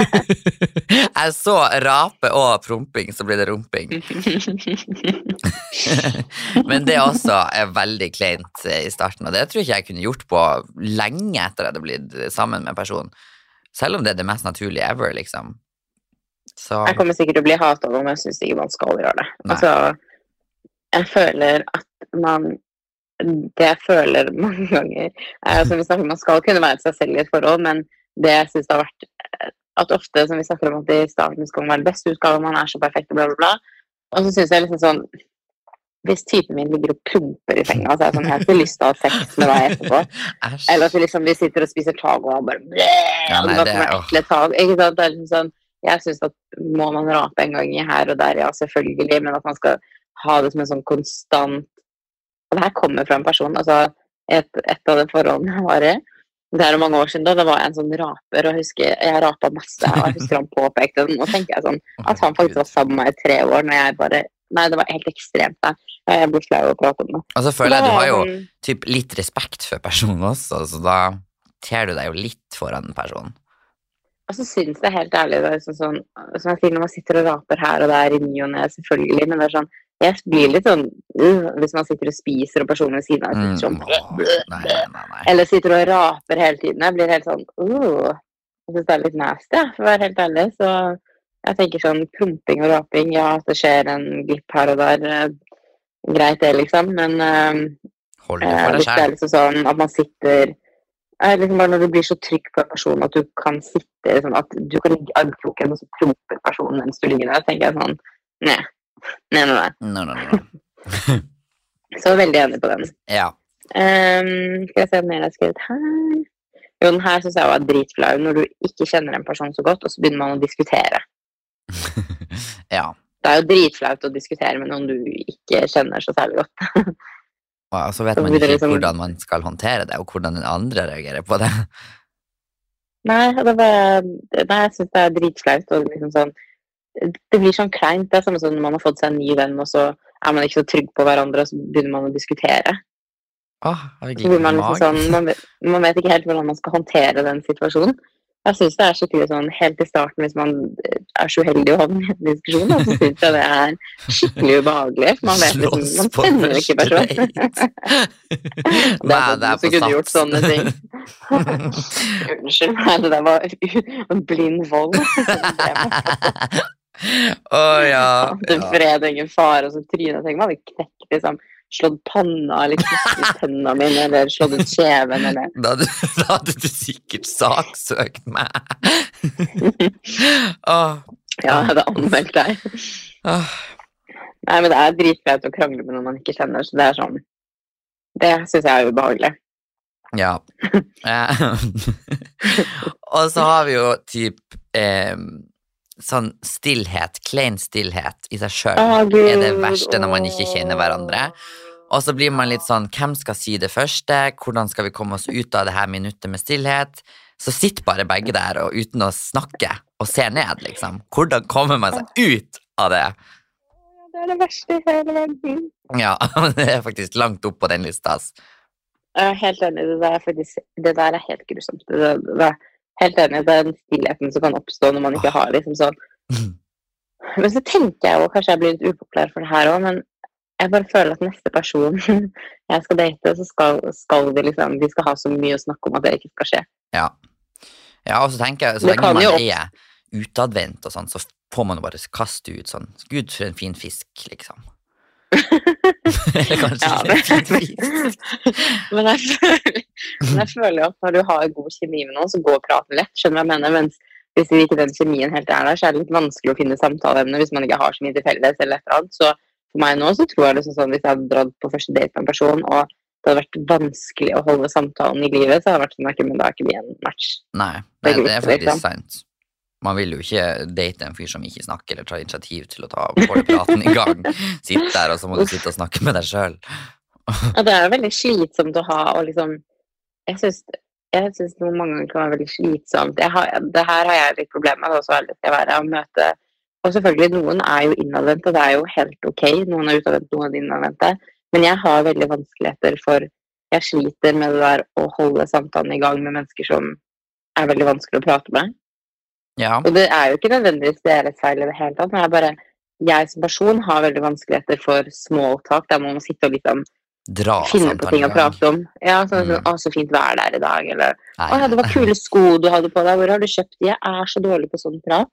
A: Jeg så rape og promping, så blir det rumping. Men det også er veldig kleint eh, i starten, og det tror jeg ikke jeg kunne gjort på lenge etter jeg hadde blitt sammen med en person. Selv om det er det mest naturlige ever, liksom. Så
B: Jeg kommer sikkert til å bli hata nå, men jeg syns ikke man skal gjøre det.
A: Nei.
B: Altså, jeg føler at man Det jeg føler mange ganger er, som vi snakker, om, Man skal kunne være seg selv i et forhold, men det jeg syns har vært At ofte, som vi snakker om, at i starten skal man være beste utgaven, man er så perfekt, og bla, bla, bla. Og så syns jeg liksom sånn Hvis typen min ligger og pumper i senga, så er jeg sånn Jeg har ikke lyst til å ha sex med deg etterpå. Eller at vi liksom vi sitter og spiser taco, og han bare bleh,
A: Ja, nei,
B: det
A: det-
B: ekle taco. Ikke sant? Det er liksom sånn Jeg syns at må man rape en gang i her og der, ja, selvfølgelig, men at man skal ha det som en sånn konstant Og det her kommer fra en person. Altså, et, et av de forholdene jeg var i det er mange år siden da, det var en sånn raper, og jeg husker jeg rapa masse, og jeg husker han påpekte det. Nå tenker jeg sånn at han faktisk var sammen med meg i tre år, når jeg bare Nei, det var helt ekstremt. da. Jeg blir flau av å prate om det.
A: Og så føler jeg du har jo typ litt respekt for personen også, så da ter du deg jo litt foran den personen.
B: Og så syns jeg helt ærlig det er sånn, sånn, Som jeg sier, når man sitter og raper her og der i ny og ne, selvfølgelig, men det er sånn Jeg blir litt sånn uh, hvis man sitter og spiser, og personen ved siden av
A: Mm.
B: sitter sånn
A: åh, Nei, nei, nei, nei.
B: Eller sitter og raper hele tiden. Jeg blir helt sånn uh, Jeg syns det er litt nasty, for å være helt ærlig. Så jeg tenker sånn promping og raping, ja, at det skjer en glipp her og der. Greit det, liksom, men eh,
A: Hold det
B: Eh,
A: for deg
B: hvis det er liksom sånn at man sitter eh, liksom bare Når du blir så trygg på en person at du kan sitte liksom, At du kan ligge i armkroken og så promper personen mens du ligger der, tenker jeg sånn Nei. Nei, nei, nei.
A: No, no, no.
B: Så veldig enig på den.
A: Ja.
B: Um, skal jeg se hva mer jeg har skrevet her Jo, den her syns jeg var dritflau. Når du ikke kjenner en person så godt, og så begynner man å diskutere.
A: ja.
B: Det er jo dritflaut å diskutere med noen du ikke kjenner så særlig godt.
A: Og så vet man ikke
B: liksom-
A: hvordan man skal håndtere det, og hvordan den andre reagerer på det.
B: Nei, det, bare, nei jeg syns det er dritflaut. Og liksom sånn, det blir sånn kleint. Det er samme som når man har fått seg en ny venn, og så er man ikke så trygg på hverandre, og så begynner man å diskutere.
A: Åh, jeg
B: Så blir man liksom sånn, man man vet ikke helt hvordan man skal håndtere den situasjonen. Jeg syns det er skikkelig sånn helt i starten, hvis man er så uheldig å havne i en diskusjon, da, så syns jeg det er skikkelig ubehagelig. Man vet liksom, man kjenner ikke personen.
A: Nei, det er
B: sånn, så
A: på
B: kunne gjort sånne ting. Unnskyld meg, det der var blind vold.
A: Å ja.
B: Til
A: ja.
B: fred ingen fare, og så trynet. Tenk jeg hadde knekt liksom, slått panna eller knust tennene mine, eller slått ut kjeven, eller
A: Da hadde, da hadde du sikkert saksøkt meg. oh.
B: Ja, jeg hadde anmeldt deg.
A: Oh.
B: Nei, men det er dritfett å krangle med noen man ikke kjenner, så det er sånn Det syns jeg er ubehagelig.
A: Ja. Eh, Og så har vi jo typ eh, sånn stillhet, klein stillhet i seg sjøl. Er det verste når man ikke kjenner hverandre. Og så blir man litt sånn Hvem skal si det første? Hvordan skal vi komme oss ut av det her minuttet med stillhet? Så sitter bare begge der og uten å snakke og se ned, liksom. Hvordan kommer man seg ut av det?
B: Det er det verste i hele verden.
A: Ja, det er faktisk langt opp på den lista.
B: Jeg er helt enig. Det der er, faktisk, det der er helt grusomt. Det, det er helt enig. Det er den stillheten som kan oppstå når man ikke har liksom sånn Men så tenker jeg jo, kanskje jeg blir litt upopulær for det her òg, men jeg bare føler at neste person jeg skal date, så skal, skal de liksom De skal ha så mye å snakke om at det ikke skal skje.
A: Ja. ja, og så tenker jeg, så lenge man er utadvendt og sånn, så får man jo bare kaste ut sånn Gud, for en fin fisk, liksom. Eller kanskje
B: Ja, men, men, jeg føler, men jeg føler at når du har god kjemi med noen, så går praten lett. Skjønner jeg mener? Mens hvis ikke den kjemien helt er der, så er det litt vanskelig å finne samtaleemne hvis man ikke har så mye til felles eller et eller annet. Så for meg nå så tror jeg det sånn hvis jeg hadde dratt på første date med en person, og det hadde vært vanskelig å holde samtalen i livet, så hadde det vært sånn at men da er ikke vi en match.
A: Nei,
B: Det
A: nei,
B: er
A: det er
B: liksom.
A: faktisk sant. Man vil jo ikke date en fyr som ikke snakker eller tar initiativ til å ta praten i gang. Sitt der, og så må du sitte og snakke med deg sjøl.
B: Ja, det er veldig slitsomt å ha, og liksom Jeg syns jeg synes noe mange ganger kan være veldig slitsomt. Har, det her har jeg litt problemer med, da, så ærlig skal være. Å møte Og selvfølgelig, noen er jo innadvendte, og det er jo helt ok. Noen er utadvendte, noen er innadvendte. Men jeg har veldig vanskeligheter for Jeg sliter med det der å holde samtalen i gang med mennesker som er veldig vanskelig å prate med.
A: Ja,
B: Og det er jo ikke nødvendigvis deres feil i det hele tatt, men jeg bare jeg som person har veldig vanskeligheter for små opptak, der man må sitte og liksom
A: dra
B: finne på ting å prate om. Ja, sånn,
A: Mm.
B: 'Å, så fint vær det er i dag', eller
A: Nei,
B: 'Å ja, det var kule sko du hadde på deg, hvor har du kjøpt de?' Jeg er så dårlig på sånn prat.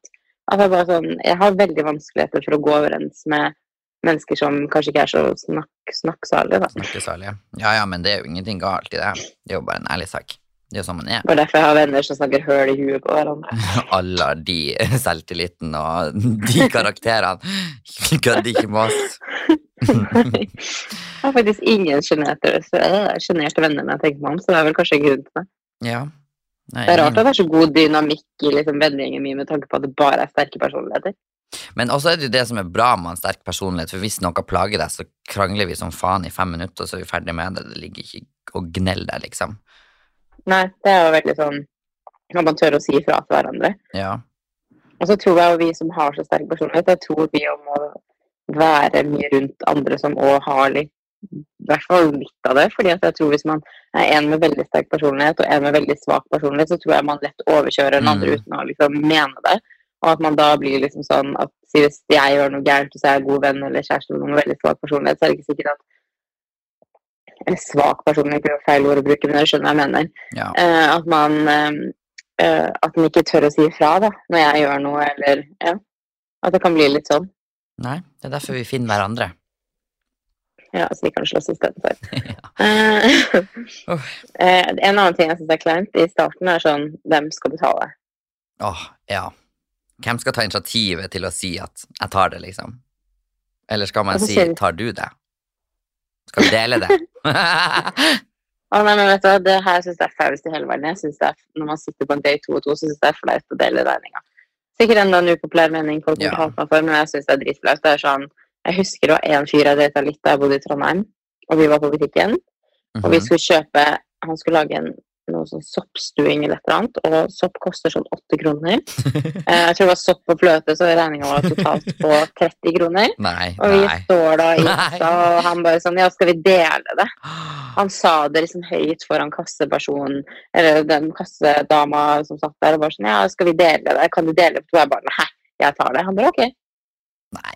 B: At jeg, bare sånn, jeg har veldig vanskeligheter for å gå overens med mennesker som kanskje ikke er så snakk, snakksalige, da.
A: Snakkesalige. Ja ja, men det er jo ingenting galt i det. Det er jo bare en ærlig sak. Det er sånn man er.
B: Bare derfor jeg har venner som snakker høl i huet på hverandre.
A: Alle har de selvtilliten og de karakterene. Kødder ikke med oss.
B: jeg har faktisk ingen sjenerte venner når jeg tenker meg om, så det er vel kanskje en grunn til det.
A: Ja. Nei,
B: Det er rart at det er så god dynamikk i liksom vennegjengen min med tanke på at det bare er sterke personligheter.
A: Men også er det jo det som er bra med en sterk personlighet, for hvis noe plager deg, så krangler vi som faen i fem minutter, og så er vi ferdig med det. Det ligger ikke og gneller deg, liksom.
B: Nei, det er jo veldig sånn at man tør å si ifra til hverandre.
A: Ja.
B: Og så tror jeg jo vi som har så sterk personlighet, jeg tror vi jo må være mye rundt andre som òg har litt i hvert fall litt av det. fordi at jeg tror hvis man er en med veldig sterk personlighet og en med veldig svak personlighet, så tror jeg man lett overkjører den andre
A: Mm.
B: uten å liksom mene det. Og at man da blir liksom sånn at hvis jeg gjør noe gærent, og så er jeg god venn eller kjæreste med noen med veldig svak personlighet, så er det ikke sikkert at Eller svak personlig jo feil ord å bruke, men dere skjønner hva jeg mener.
A: ja.
B: Uh, at man eh, At man ikke tør å si ifra da, når jeg gjør noe, eller ja. At det kan bli litt sånn.
A: Nei, det er derfor vi finner hverandre.
B: Ja, så vi kan slåss istedenfor.
A: ja.
B: Eh, en annen ting jeg syns er kleint i starten, er sånn Hvem skal betale?
A: Åh, ja. Hvem skal ta initiativet til å si at 'jeg tar det', liksom? Eller skal man si 'tar du det'? Skal vi dele det?
B: Å nei, men vet du hva, det her syns jeg er flaust i hele verden. Jeg synes det er, Når man sitter på en date to og to, så syns jeg det er flaut å dele regninga. Sikkert enda en upopulær mening folk
A: Ja.
B: har meg for, men jeg syns det er dritflaut. Det er sånn Jeg husker det var en fyr jeg data litt da jeg bodde i Trondheim, og vi var på butikken. Og vi
A: Mhm.
B: skulle kjøpe Han skulle lage en, noe sånn soppstuing eller et eller annet, og sopp koster sånn åtte kroner. Eh, jeg tror det var sopp og fløte, så regninga var totalt på 30 kroner.
A: Nei,
B: Og vi
A: nei.
B: står da i kassa, og han bare sånn Ja, skal vi dele det? Han sa det liksom høyt foran kassepersonen, eller den kassedama som satt der, og bare sånn Ja, skal vi dele det? Kan du dele det? Og jeg bare Nei, jeg tar det. Han bare OK.
A: Nei.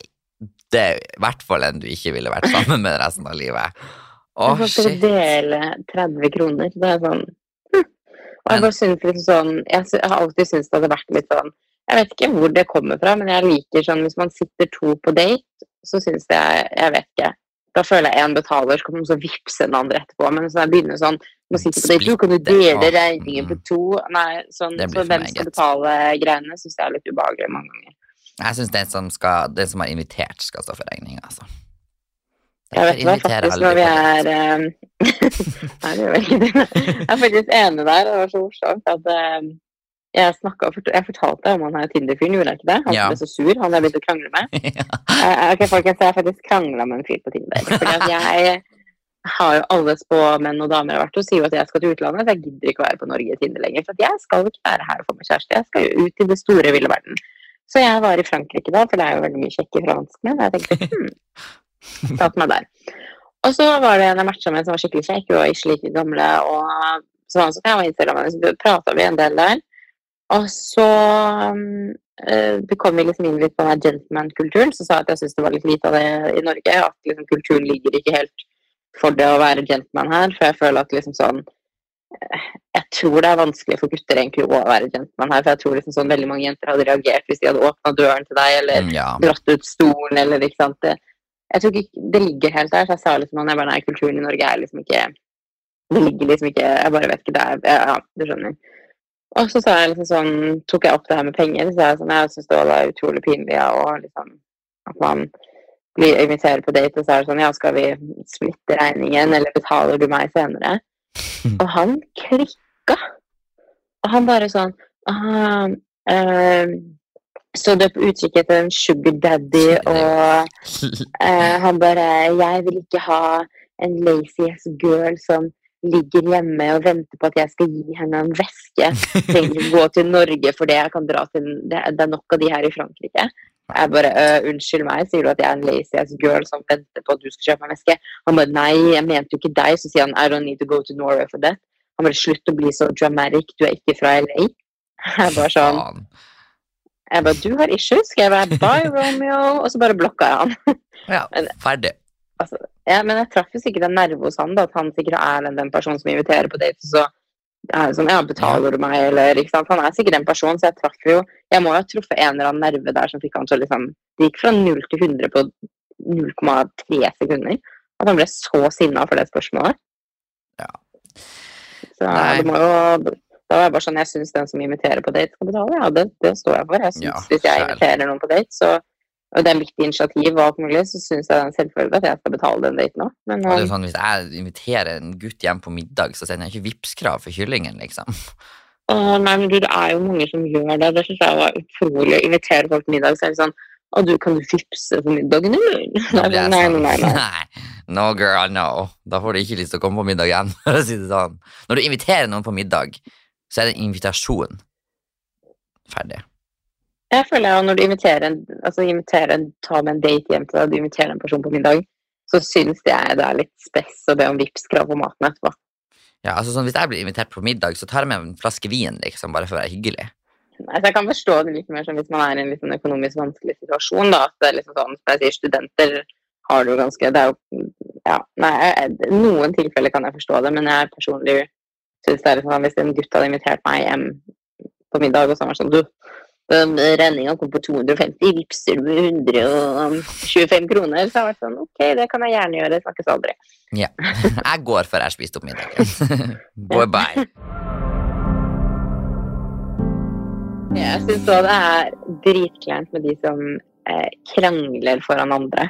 A: Det er i hvert fall en du ikke ville vært sammen med resten av livet. Å,
B: skal
A: shit.
B: dele 30 kroner. Det er sånn. Og jeg bare synes liksom sånn Jeg, har alltid syntes det hadde vært litt sånn Jeg vet ikke hvor det kommer fra, men jeg liker sånn hvis man sitter to på date, så syns jeg Jeg vet ikke. Da føler jeg én betaler, så kan man så vippse den andre etterpå. Men så jeg begynner sånn Man sitter på date, du kan du dele regningen på
A: mm.
B: to? Nei, sånn, så hvem skal betale greiene, syns jeg er litt ubehagelig mange ganger.
A: Jeg syns den som, skal, den som har invitert, skal stå for regninga, altså.
B: Jeg vet hva, faktisk, når vi er um, Nei, det gjør vel ikke det. Jeg er faktisk enig der. Det var så morsomt at um, jeg, snakket, jeg fortalte om han her Tinder-fyren, gjorde jeg ikke det? Han
A: Ja.
B: ble så sur, han jeg begynte å krangle med.
A: Ja.
B: uh, ok, folkens, jeg har faktisk krangla med en fyr på Tinder. Fordi jeg har jo alle spåmenn og damer jeg har vært hos, sier jo at jeg skal til utlandet, så jeg gidder ikke å være på Norge i Tinder lenger. For jeg skal ikke være her og få meg kjæreste, jeg skal jo ut i det store, ville verden. Så jeg var i Frankrike da, for det er jo veldig mye kjekke franskmenn. og Jeg tenkte hm, tatt meg der. Og så var det en jeg matcha med som var skikkelig kjekk, og ikke like gamle, og så var han sånn, jeg var Instagram, så prata vi en del der. Og så eh, kom vi liksom inn litt på den gentleman-kulturen, så sa jeg at jeg syntes det var litt lite av det i Norge, at liksom kulturen ligger ikke helt for det å være gentleman her, for jeg føler at liksom sånn eh, Jeg tror det er vanskelig for gutter egentlig å være gentleman her, for jeg tror liksom sånn veldig mange jenter hadde reagert hvis de hadde åpna døren til deg, eller
A: Mm, Ja.
B: dratt ut stolen, eller ikke sant. Det, jeg tror ikke det ligger helt der, så jeg sa liksom at jeg bare, nei, kulturen i Norge er liksom ikke Det ligger liksom ikke Jeg bare vet ikke det er Ja, du skjønner. Og så sa jeg liksom sånn, tok jeg opp det her med penger, så jeg sånn, jeg syns det var utrolig pinlig ja, og liksom at man blir inviterer på date, og så er det sånn, ja, skal vi splitte regningen, eller betaler du meg senere? Og han klikka. Og han bare sånn ah, eh, Så du er på utkikk etter en sugar daddy, og eh, han bare Jeg vil ikke ha en lazy ass girl som ligger hjemme og venter på at jeg skal gi henne en veske. Trenger ikke gå til Norge for det. Jeg kan dra til Det, det er nok av de her i Frankrike. Jeg bare uh, Unnskyld meg, sier du at jeg er en lazy ass girl som venter på at du skal kjøpe meg veske? Han bare Nei, jeg mente jo ikke deg. Så sier han I don't need to go to Norway for that. Han bare Slutt å bli så dramatic, du er ikke fra LA. Jeg bare sånn. Jeg bare Du har issues? Skal jeg bare Bye, Romeo? Og så bare blokka jeg han.
A: Ja,
B: Men-
A: ferdig.
B: Ja, men jeg traff jo sikkert en nerve hos han, da, at han sikkert er den, den personen som inviterer på date. Så er sånn, ja, betaler du meg, eller ikke sant. Han er sikkert en person, så jeg traff jo Jeg må jo ha truffet en eller annen nerve der som fikk han til liksom Det gikk fra 0 til 100 på 0,3 sekunder. At han ble så sinna for det spørsmålet. Ja. Så
A: Nei.
B: det må jo Da var jeg bare sånn Jeg syns den som inviterer på date, skal betale. Ja, det, det står jeg for. Jeg synes,
A: Ja,
B: Hvis jeg inviterer noen på date, så og det er mitt initiativ og alt mulig, så syns jeg det er en selvfølge at jeg skal betale den daten òg. Men
A: er
B: um,
A: sånn, Hvis jeg inviterer en gutt hjem på middag, så sender jeg ikke Vipps-krav for kyllingen, liksom.
B: Å, nei, men du, det er jo mange som gjør det. Det syns jeg var utrolig. Å invitere folk til middag, så er det sånn Å, du, kan du vippse for middagen, eller? Nei,
A: sånn,
B: Nei, nei,
A: nei. nei. No girl, no. Da får du ikke lyst til å komme på middag igjen. for å si det sånn. Når du inviterer noen på middag, så er det en invitasjon. Ferdig.
B: Jeg føler at når du inviterer en, altså inviterer en, tar med en date hjem til deg, du inviterer en person på middag, så syns jeg det er litt spess å be om Vipps-krav på maten etterpå.
A: Ja, altså sånn, Hvis jeg blir invitert på middag, så tar jeg med en flaske vin, liksom, bare for å være hyggelig.
B: Nei, så jeg kan forstå det litt mer som hvis man er i en sånn økonomisk vanskelig situasjon. da, at det er liksom sånn, jeg sier, Studenter har det jo ganske det er jo, ja, nei, Noen tilfeller kan jeg forstå det, men jeg er personlig syns det er liksom sånn hvis en gutt hadde invitert meg hjem på middag, og så var det sånn Du, um, regninga kom på 250, vippser du 125 kroner? Så har jeg vært sånn Ok, det kan jeg gjerne gjøre, snakkes aldri. Ja.
A: Jeg går før jeg har spist opp middagen. bye bye.
B: Jeg syns òg det er dritkleint med de som eh, krangler foran andre.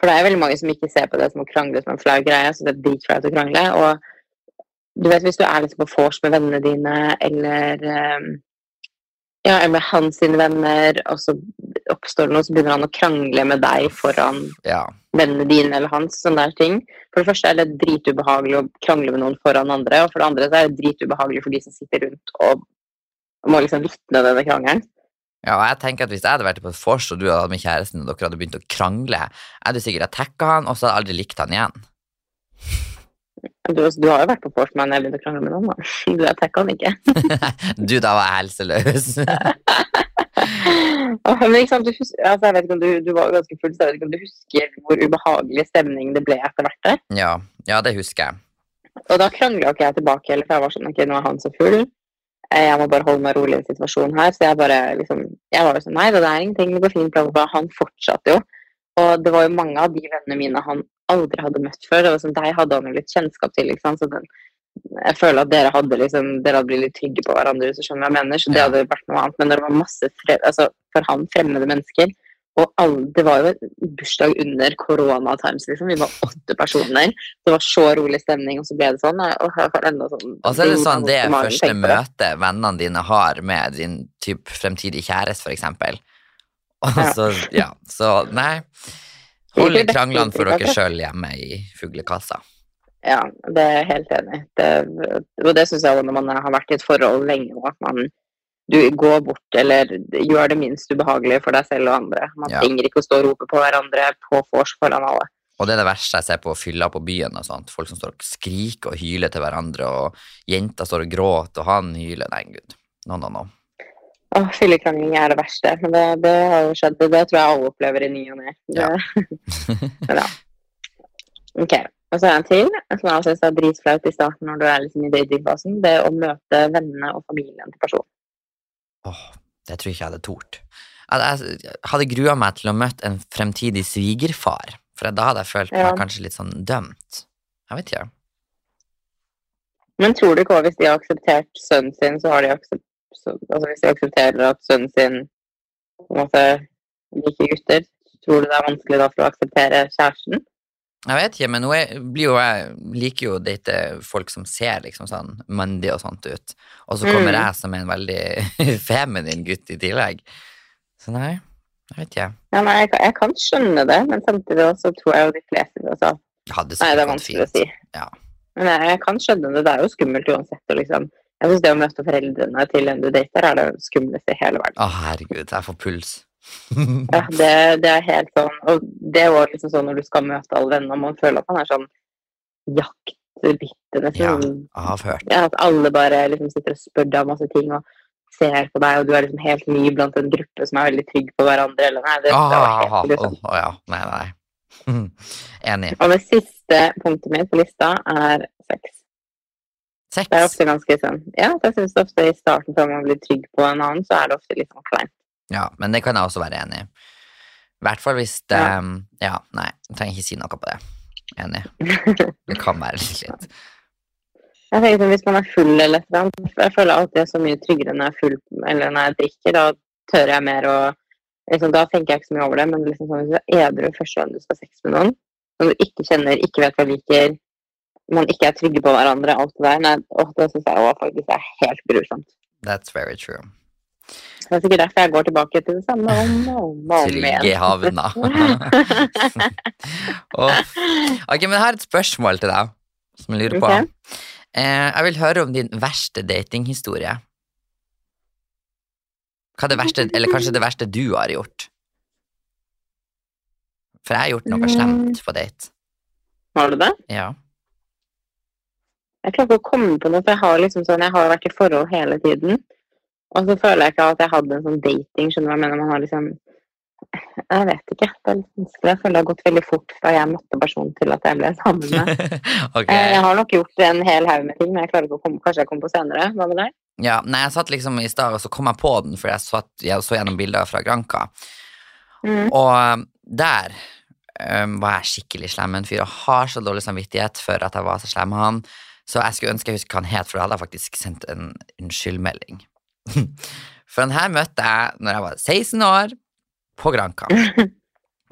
B: For det er veldig mange som ikke ser på det som å krangle som en flau greie. Så det er dritflaut å krangle. Og du vet hvis du er liksom på vors med vennene dine, eller eh, ja, eller med hans sine venner, og så oppstår det noe, så begynner han å krangle med deg foran
A: Ja.
B: vennene dine eller hans. sånne der ting. For det første er det dritubehagelig å krangle med noen foran andre, og for det andre så er det dritubehagelig for de som sitter rundt og må liksom vitne denne krangelen.
A: Ja, og jeg tenker at Hvis jeg hadde vært på et vors og du hadde hatt med kjæresten og dere hadde begynt å krangle, jeg hadde sikkert attacka han, og så hadde jeg aldri likt han igjen.
B: Du, du har jo vært på vors med han jeg begynte å krangle med noen, da. Du attacka han ikke.
A: Du, da var jeg helseløs.
B: Åh, Men sant, du, hus- altså, jeg vet ikke om du, du var ganske full, så jeg vet ikke om du husker hvor ubehagelig stemning det ble etter hvert der.
A: ja, ja, det husker jeg.
B: Og da krangla ikke jeg tilbake heller, for jeg var sånn ok, nå er han så full. Eh, Jeg må bare holde meg rolig i en situasjon her. Så jeg bare liksom Jeg var jo sånn Nei, det er ingenting, det går fint. Bla, bla, bla. Han fortsatte jo. Og det var jo mange av de vennene mine han aldri hadde møtt før. Var sånn, Deg hadde han jo litt kjennskap til. ikke sant? Så den, jeg føler at dere hadde liksom Dere hadde blitt litt trygge på hverandre, hvis du skjønner hva jeg mener. Så det hadde vært noe annet. Men det var masse fre altså, for han fremmede mennesker og alle, Det var jo bursdag under korona times, liksom. Vi var åtte personer. Det var så rolig stemning, og så ble det sånn. Og sånn
A: Og så er det sånn det
B: vondt
A: første møtet vennene dine har med din typ fremtidige kjæreste, eksempel. Og
B: Ja.
A: så, ja, så nei.
B: Det
A: Hold
B: ikke det
A: kranglene for dere sjøl hjemme i fuglekassa.
B: Ja, det er jeg helt enig i. Og det syns jeg også når man har vært i et forhold lenge nå, at man du går bort eller gjør det minst ubehagelige for deg selv og andre. Man
A: Ja.
B: trenger ikke å stå og rope på hverandre på vors foran alle.
A: Og det er det verste jeg ser på fylla på byen. og sånt. Folk som står og skriker og hyler til hverandre, og jenter står og gråter, og han hyler. Nei, gud. No, no, no.
B: Åh, Fyllekrangling er det verste, men det, det har jo skjedd. Det tror jeg alle opplever i ny og ne.
A: Ja.
B: men ja. Ok. Og så er det en til som jeg syns er dritflaut i starten når du er liksom i datingfasen. Det å møte vennene og familien til personen.
A: Åh, det tror jeg ikke jeg hadde tort. Jeg jeg hadde grua meg til å møte en fremtidig svigerfar, for da hadde jeg følt
B: Ja.
A: meg kanskje litt sånn dømt. Jeg vet ikke.
B: Men tror du ikke hvis de har akseptert sønnen sin, så har de aksep så, altså hvis de aksepterer at sønnen sin på en måte liker gutter, tror du det er vanskelig da for å akseptere kjæresten?
A: Jeg vet ikke, men nå blir jo jeg liker jo å date folk som ser liksom sånn mandig og sånt ut. Og så kommer
B: Mm.
A: jeg som en veldig feminin gutt i tillegg. Så nei, jeg vet ikke.
B: Ja, nei, jeg, jeg kan skjønne det, men samtidig også tror jeg jo de fleste altså,
A: Det
B: Nei, det er
A: vanskelig
B: vanskelig å si.
A: Ja.
B: Men jeg, jeg kan skjønne det. Det er jo skummelt uansett. Og liksom, jeg syns det å møte foreldrene til en du dater, er det skumleste i hele verden.
A: Å, herregud, jeg får puls.
B: Ja, det, det er helt sånn Og det er jo liksom sånn når du skal møte alle venner, man føler at man er sånn jaktbitte, nesten.
A: Ja, avhørt.
B: Ja, at alle bare liksom sitter og spør deg om masse ting og ser på deg, og du er liksom helt ny blant en gruppe som er veldig trygg på hverandre. Eller nei, det, det var
A: Ah,
B: liksom.
A: Å
B: oh,
A: ja, nei, nei. Enig.
B: Og det siste punktet mitt på lista er sex. Det er ofte ganske sånn Ja, jeg syns ofte i starten, før man blir trygg på en annen, så er det ofte litt sånn kleint.
A: Ja, men det kan jeg også være enig i. I hvert fall hvis det
B: Ja.
A: Ja, nei, jeg trenger ikke si noe på det. Enig. Det kan være litt litt.
B: Jeg tenker sånn, Hvis man er full eller et eller annet Jeg føler alltid jeg er så mye tryggere når jeg er full eller når jeg drikker. Da tør jeg mer å liksom, Da tenker jeg ikke så mye over det. Men liksom sånn, hvis du er edru første gang du skal ha sex med noen, som du ikke kjenner, ikke vet hva liker, man ikke er trygge på hverandre, alt det der, nei, og det syns jeg også faktisk er helt grusomt.
A: That's very true.
B: Det er sikkert derfor jeg går tilbake til det samme om og om, og om
A: Trygge havna. Ok, men jeg har et spørsmål til deg, som jeg lurer på.
B: Okay.
A: Eh, jeg vil høre om din verste datinghistorie. Hva er det verste, eller kanskje det verste du har gjort? For jeg har gjort noe
B: Mm.
A: slemt på date.
B: Har du det?
A: Ja.
B: Jeg klarer ikke å komme på noe, for jeg har liksom sånn, jeg har vært i forhold hele tiden. Og så føler jeg ikke at jeg hadde en sånn dating, skjønner du hva jeg mener? Man har liksom Jeg vet ikke. Det er litt vanskelig. Jeg føler det har gått veldig fort fra jeg møtte personen til at jeg ble sammen med.
A: ok.
B: Eh, Jeg har nok gjort en hel haug med ting, men jeg klarer ikke å komme Kanskje jeg kommer på senere. Hva med deg?
A: Ja, nei, jeg satt liksom i stad, og så kom jeg på den, for jeg, satt, jeg så gjennom bilder fra Granka.
B: Mm.
A: Og um, der um, var jeg skikkelig slem med en fyr, og har så dårlig samvittighet for at jeg var så slem med han. Så jeg skulle ønske jeg husker hva han het, for da hadde jeg faktisk sendt en unnskyldmelding. for han her møtte jeg når jeg var 16 år, på Granca.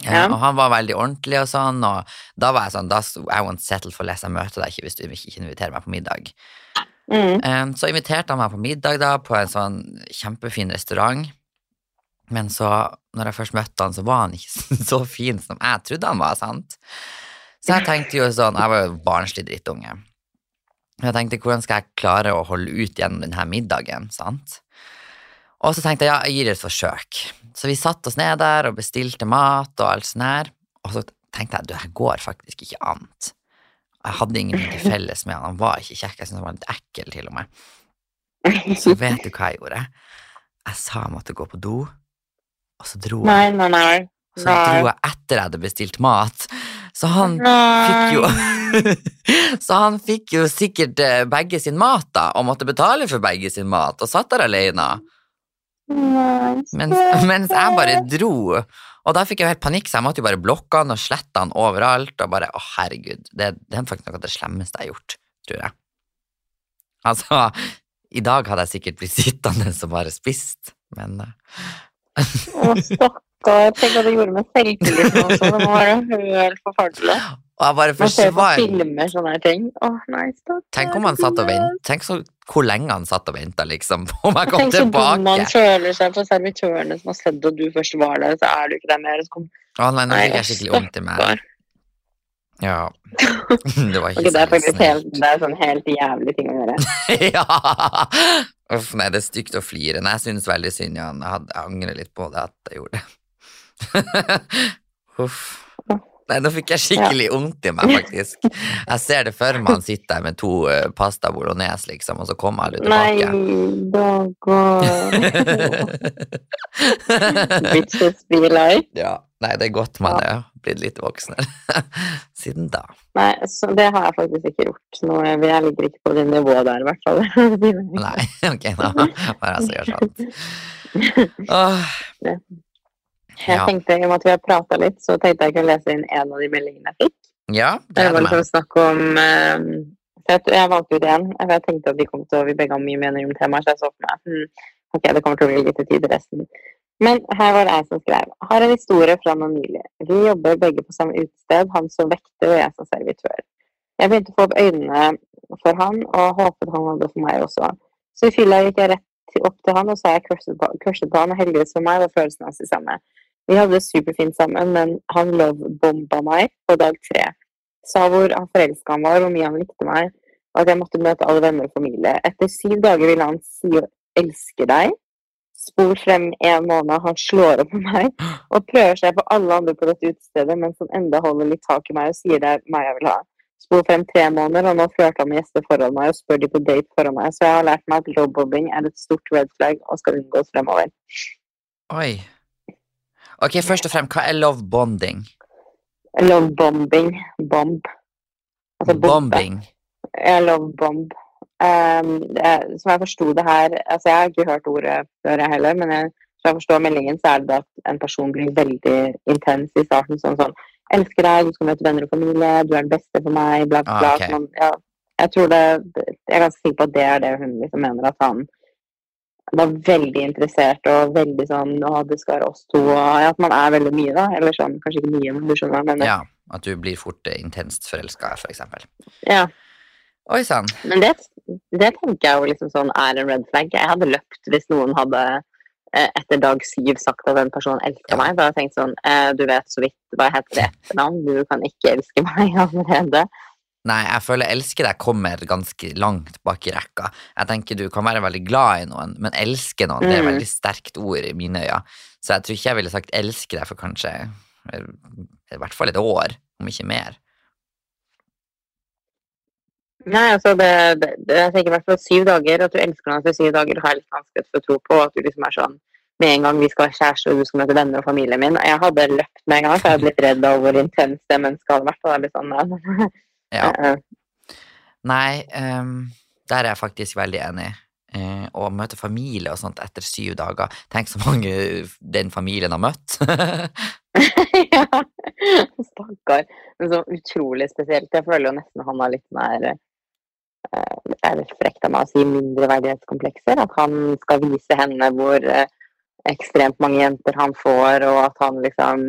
B: Ja.
A: Og han var veldig ordentlig og sånn, og da var jeg sånn da, I won't settle for less, jeg møter deg ikke hvis du ikke inviterer meg på middag.
B: Mm.
A: Um, så inviterte han meg på middag da, på en sånn kjempefin restaurant. Men så, når jeg først møtte han, så var han ikke så fin som jeg trodde han var, sant? Så jeg tenkte jo sånn, jeg var jo barnslig drittunge. Jeg tenkte, hvordan skal jeg klare å holde ut gjennom denne middagen, sant? Og så tenkte jeg, ja, jeg gir det et forsøk. Så vi satte oss ned der og bestilte mat og alt sånt her. Og så tenkte jeg, du, det her går faktisk ikke annet. Jeg hadde ingenting til felles med han, han var ikke kjekk, jeg syntes han var litt ekkel til og med. Så vet du hva jeg gjorde? Jeg sa jeg måtte gå på do, og så dro jeg.
B: Nei, nei, nei.
A: Så dro jeg etter jeg hadde bestilt mat. Så han fikk jo Så han fikk jo sikkert eh, begge sin mat, da, og måtte betale for begge sin mat, og satt der alene. Mens, mens jeg bare dro. Og da fikk jeg jo helt panikk, så jeg måtte jo bare blokke han og slette han overalt. Og bare, å herregud, det, det er faktisk noe av det slemmeste jeg har gjort, tror jeg. Altså, i dag hadde jeg sikkert blitt sittende og bare spist, men eh,
B: Å, stakkar. Tenk hva det gjorde med selvtilliten også. Det må være helt forferdelig. Man ser på filmer sånne ting. Å, nei, stopp.
A: Tenk om han satt og vent. Tenk så, hvor lenge han satt og venta, liksom, på om jeg kom
B: Tenk så dum han
A: tilbake.
B: føler seg for servitørene som har sett at du først var der, så er du ikke der mer. Så kom...
A: Å nei, nå fikk jeg skikkelig vondt i meg. Ja. Det var ikke okay,
B: det er faktisk helt, det er sånn helt jævlig ting å gjøre.
A: ja! Uff, nei, det er stygt å flire. Nei, jeg synes veldig synd i han. Jeg angrer litt på det at jeg gjorde det. Uff. Nei, nå fikk jeg skikkelig vondt i meg, faktisk. Jeg ser det for meg han sitter der med to eh, pasta bolognese, liksom, og så kommer alle tilbake.
B: Nei,
A: da
B: går Bitches be like.
A: ja. Nei, det er godt man er blitt litt voksnere siden da.
B: Nei, så det har jeg faktisk ikke gjort. Nå, er jeg ligger ikke på det nivået der, i hvert fall.
A: Nei, ok, da Bare jeg så gjør sånn. Åh,
B: Jeg
A: Ja.
B: tenkte, I og med at vi har prata litt, så tenkte jeg kunne lese inn en av de meldingene jeg fikk.
A: ja, det er det
B: liksom snakk om eh, jeg, jeg valgte ut én. for Jeg tenkte at vi kom til vi begge har mye meninger om temaet, så jeg så for meg hm, ok, det kommer til å bli litt tid til resten. Men her var det jeg som skrev. Har en historie fra noen nylig. Vi jobber begge på samme utested, han som vekter og jeg som servitør. Jeg begynte å få opp øynene for han, og håpet han hadde for meg også. Så i fylla gikk jeg rett opp til han og sa jeg crushet på, på han, og heldigvis for meg var følelsen hans de samme. Vi hadde det superfint sammen, men han love-bomba meg på dag tre. Sa hvor han forelska han var, hvor mye han likte meg, og at jeg måtte møte alle venner og familie. Etter syv dager ville han si å elske deg'. Spor frem en måned, han slår opp med meg og prøver seg på alle andre på dette utestedet, mens han enda holder litt tak i meg og sier det er meg jeg vil ha. Spor frem tre måneder, og nå flørter han med gjester foran meg og spør de på date foran meg, så jeg har lært meg at lowbobbing er et stort red flag og skal unngås fremover.
A: Oi. Ok, først og fremst, hva er love bonding?
B: Lovebombing. Bomb. Altså.
A: Bombing.
B: Jeg love bomb. Um, det- som jeg forsto det her altså Jeg har ikke hørt ordet før, jeg heller, men jeg, som jeg forstår meldingen, så er det at en person blir veldig intens i starten. Sånn sånn 'Elsker deg, du skal møte venner og familie, du er den beste for meg', bla, bla,
A: Ah,
B: okay.
A: ok.
B: Man, ja, Jeg tror det Jeg er ganske sikker på at det er det hun liksom mener at han var veldig interessert og veldig sånn Å, det skal være oss to, og ja, at man er veldig mye, da. Eller sånn, kanskje ikke mye, men du skjønner hva jeg mener.
A: Ja, at du blir fort eh, intenst forelska, for eksempel.
B: Ja.
A: Oi sann.
B: Men det, det tenker jeg jo liksom sånn er en red flag. Jeg hadde løpt hvis noen hadde eh, etter dag syv sagt at en person elsker
A: Ja.
B: meg. Da hadde jeg tenkt sånn eh, Du vet så vidt hva jeg heter i etternavn, du kan ikke elske meg allerede.
A: Nei, jeg føler elske deg kommer ganske langt bak i rekka. Jeg tenker Du kan være veldig glad i noen, men elske noen det er et
B: Mm.
A: veldig sterkt ord i mine øyne. Så jeg tror ikke jeg ville sagt elske deg for kanskje eh, i hvert fall et år, om ikke mer.
B: Nei, altså det, det, Jeg tenker i hvert fall syv dager. At du elsker noen etter syv dager, har jeg litt vanskelig for å tro på. At du liksom er sånn med en gang vi skal være kjærester og du skal møte venner og familien min. Jeg hadde løpt med en gang, for jeg hadde blitt redd av hvor intenst det mennesket hadde vært. Og det er litt sånn,
A: Ja.
B: eh,
A: Nei, um, der er jeg faktisk veldig enig. Uh, å møte familie og sånt etter syv dager Tenk så mange den familien har møtt.
B: ja. Stakkar. Men så utrolig spesielt. Jeg føler jo nesten han har litt mer eh, Det er litt frekt av meg å si mindreverdighetskomplekser. At han skal vise henne hvor eh, ekstremt mange jenter han får, og at han liksom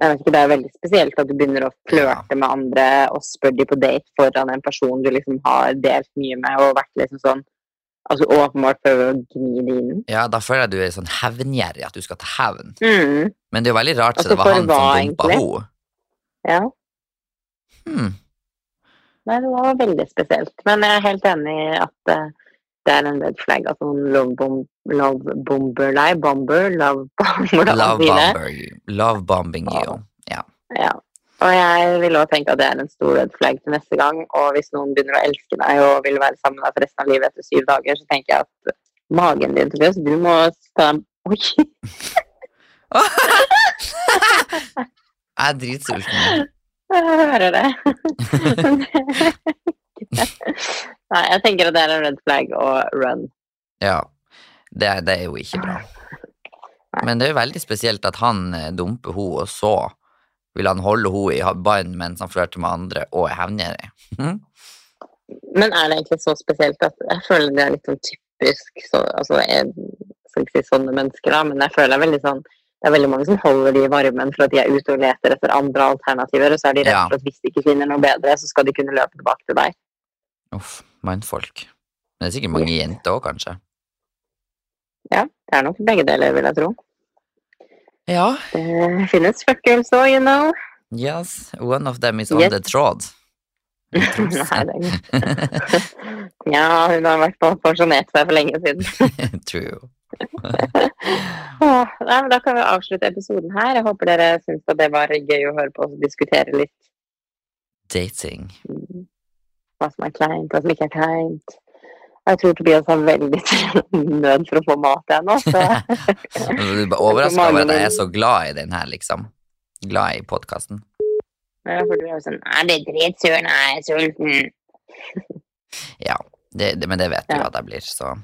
B: jeg vet ikke, Det er veldig spesielt at du begynner å flørte med andre og spør de på date foran en person du liksom har delt mye med og vært liksom sånn Altså åpenbart prøver å gni det inn.
A: ja, da føler jeg du er sånn hevngjerrig, at du skal ta hevn.
B: Mm,
A: Men det er jo veldig rart, så
B: Altså,
A: det var han
B: hva,
A: som dumpa henne.
B: ja.
A: Hmm.
B: Nei, det var veldig spesielt. Men jeg er helt enig i at eh, det er en red flag Altså love, bomb, love bomber Nei, bomber, love bomber
A: Love bomber. Love bombing you. Ja.
B: Ja. Og jeg vil også tenke at det er en stor red flag til neste gang. Og hvis noen begynner å elske deg og vil være sammen med deg for resten av livet etter syv dager, så tenker jeg at magen din, Tobias, du må ta Oi!
A: Jeg er dritsulten.
B: Jeg hører det. Nei, jeg tenker at det er en red flag og run.
A: Ja. Det, det er jo ikke bra. Men det er jo veldig spesielt at han eh, dumper henne, og så vil han holde henne i bånd mens han flørter med andre og er hevngjerrig. Mhm.
B: Men er det egentlig så spesielt at jeg føler det er litt sånn typisk så, altså, Jeg skal ikke si sånne mennesker, da, men jeg føler det er veldig sånn det er veldig mange som holder de i varmen for at de er ute og leter etter andre alternativer, og så er de redd
A: og
B: for at hvis de ikke finner noe bedre, så skal de kunne løpe tilbake til deg.
A: Uff, mannfolk. Men det er sikkert mange jenter òg, kanskje.
B: Ja, det er nok begge deler, vil jeg tro.
A: Ja.
B: Det finnes fuckgirls òg, you know.
A: Yes, one of them is on
B: Yes.
A: the tråd.
B: Nei, det er Ja, hun har vært på pensjonert seg for lenge siden.
A: True.
B: Åh, Nei, men Da kan vi avslutte episoden her. Jeg håper dere syns det var gøy å høre på oss diskutere litt
A: Dating.
B: Hva som er kleint, hva som ikke er kleint. Jeg tror Tobias har veldig nød for å få mat igjen nå, så
A: Du er overraska over at jeg er så glad i den her, liksom. Glad i podkasten.
B: Ja, for du er jo sånn Nei, det er dritsøren, jeg er sulten.
A: Ja, det, det, men det vet du
B: Ja.
A: at jeg blir, så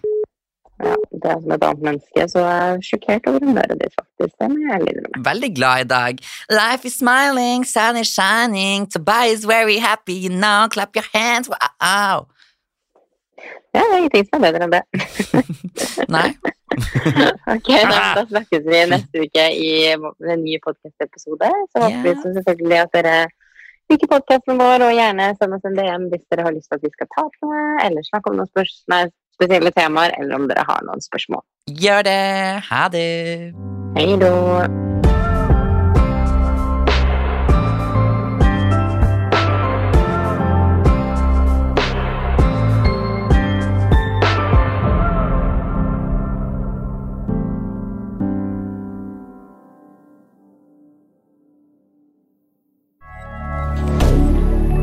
B: Ja, det er som et annet menneske, så jeg er sjokkert over humøret ditt, faktisk. Det må jeg ærlig innrømme.
A: Veldig glad i dag. Life is smiling, sun is shining, Tobias is very happy, you know, clap your hands, wow.
B: Ja, det er ingenting som er bedre enn det.
A: Nei?
B: Ok, da, da snakkes vi neste uke i en ny podcast-episode. Så håper vi
A: Ja.
B: selvfølgelig at dere liker podcasten vår, og gjerne send oss en DM hvis dere har lyst til at vi skal ta opp noe, eller snakke om noen spørs nei, spesielle temaer, eller om dere har noen spørsmål.
A: Gjør det! Ha det!
B: Hei da!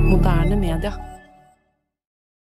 B: moderne media.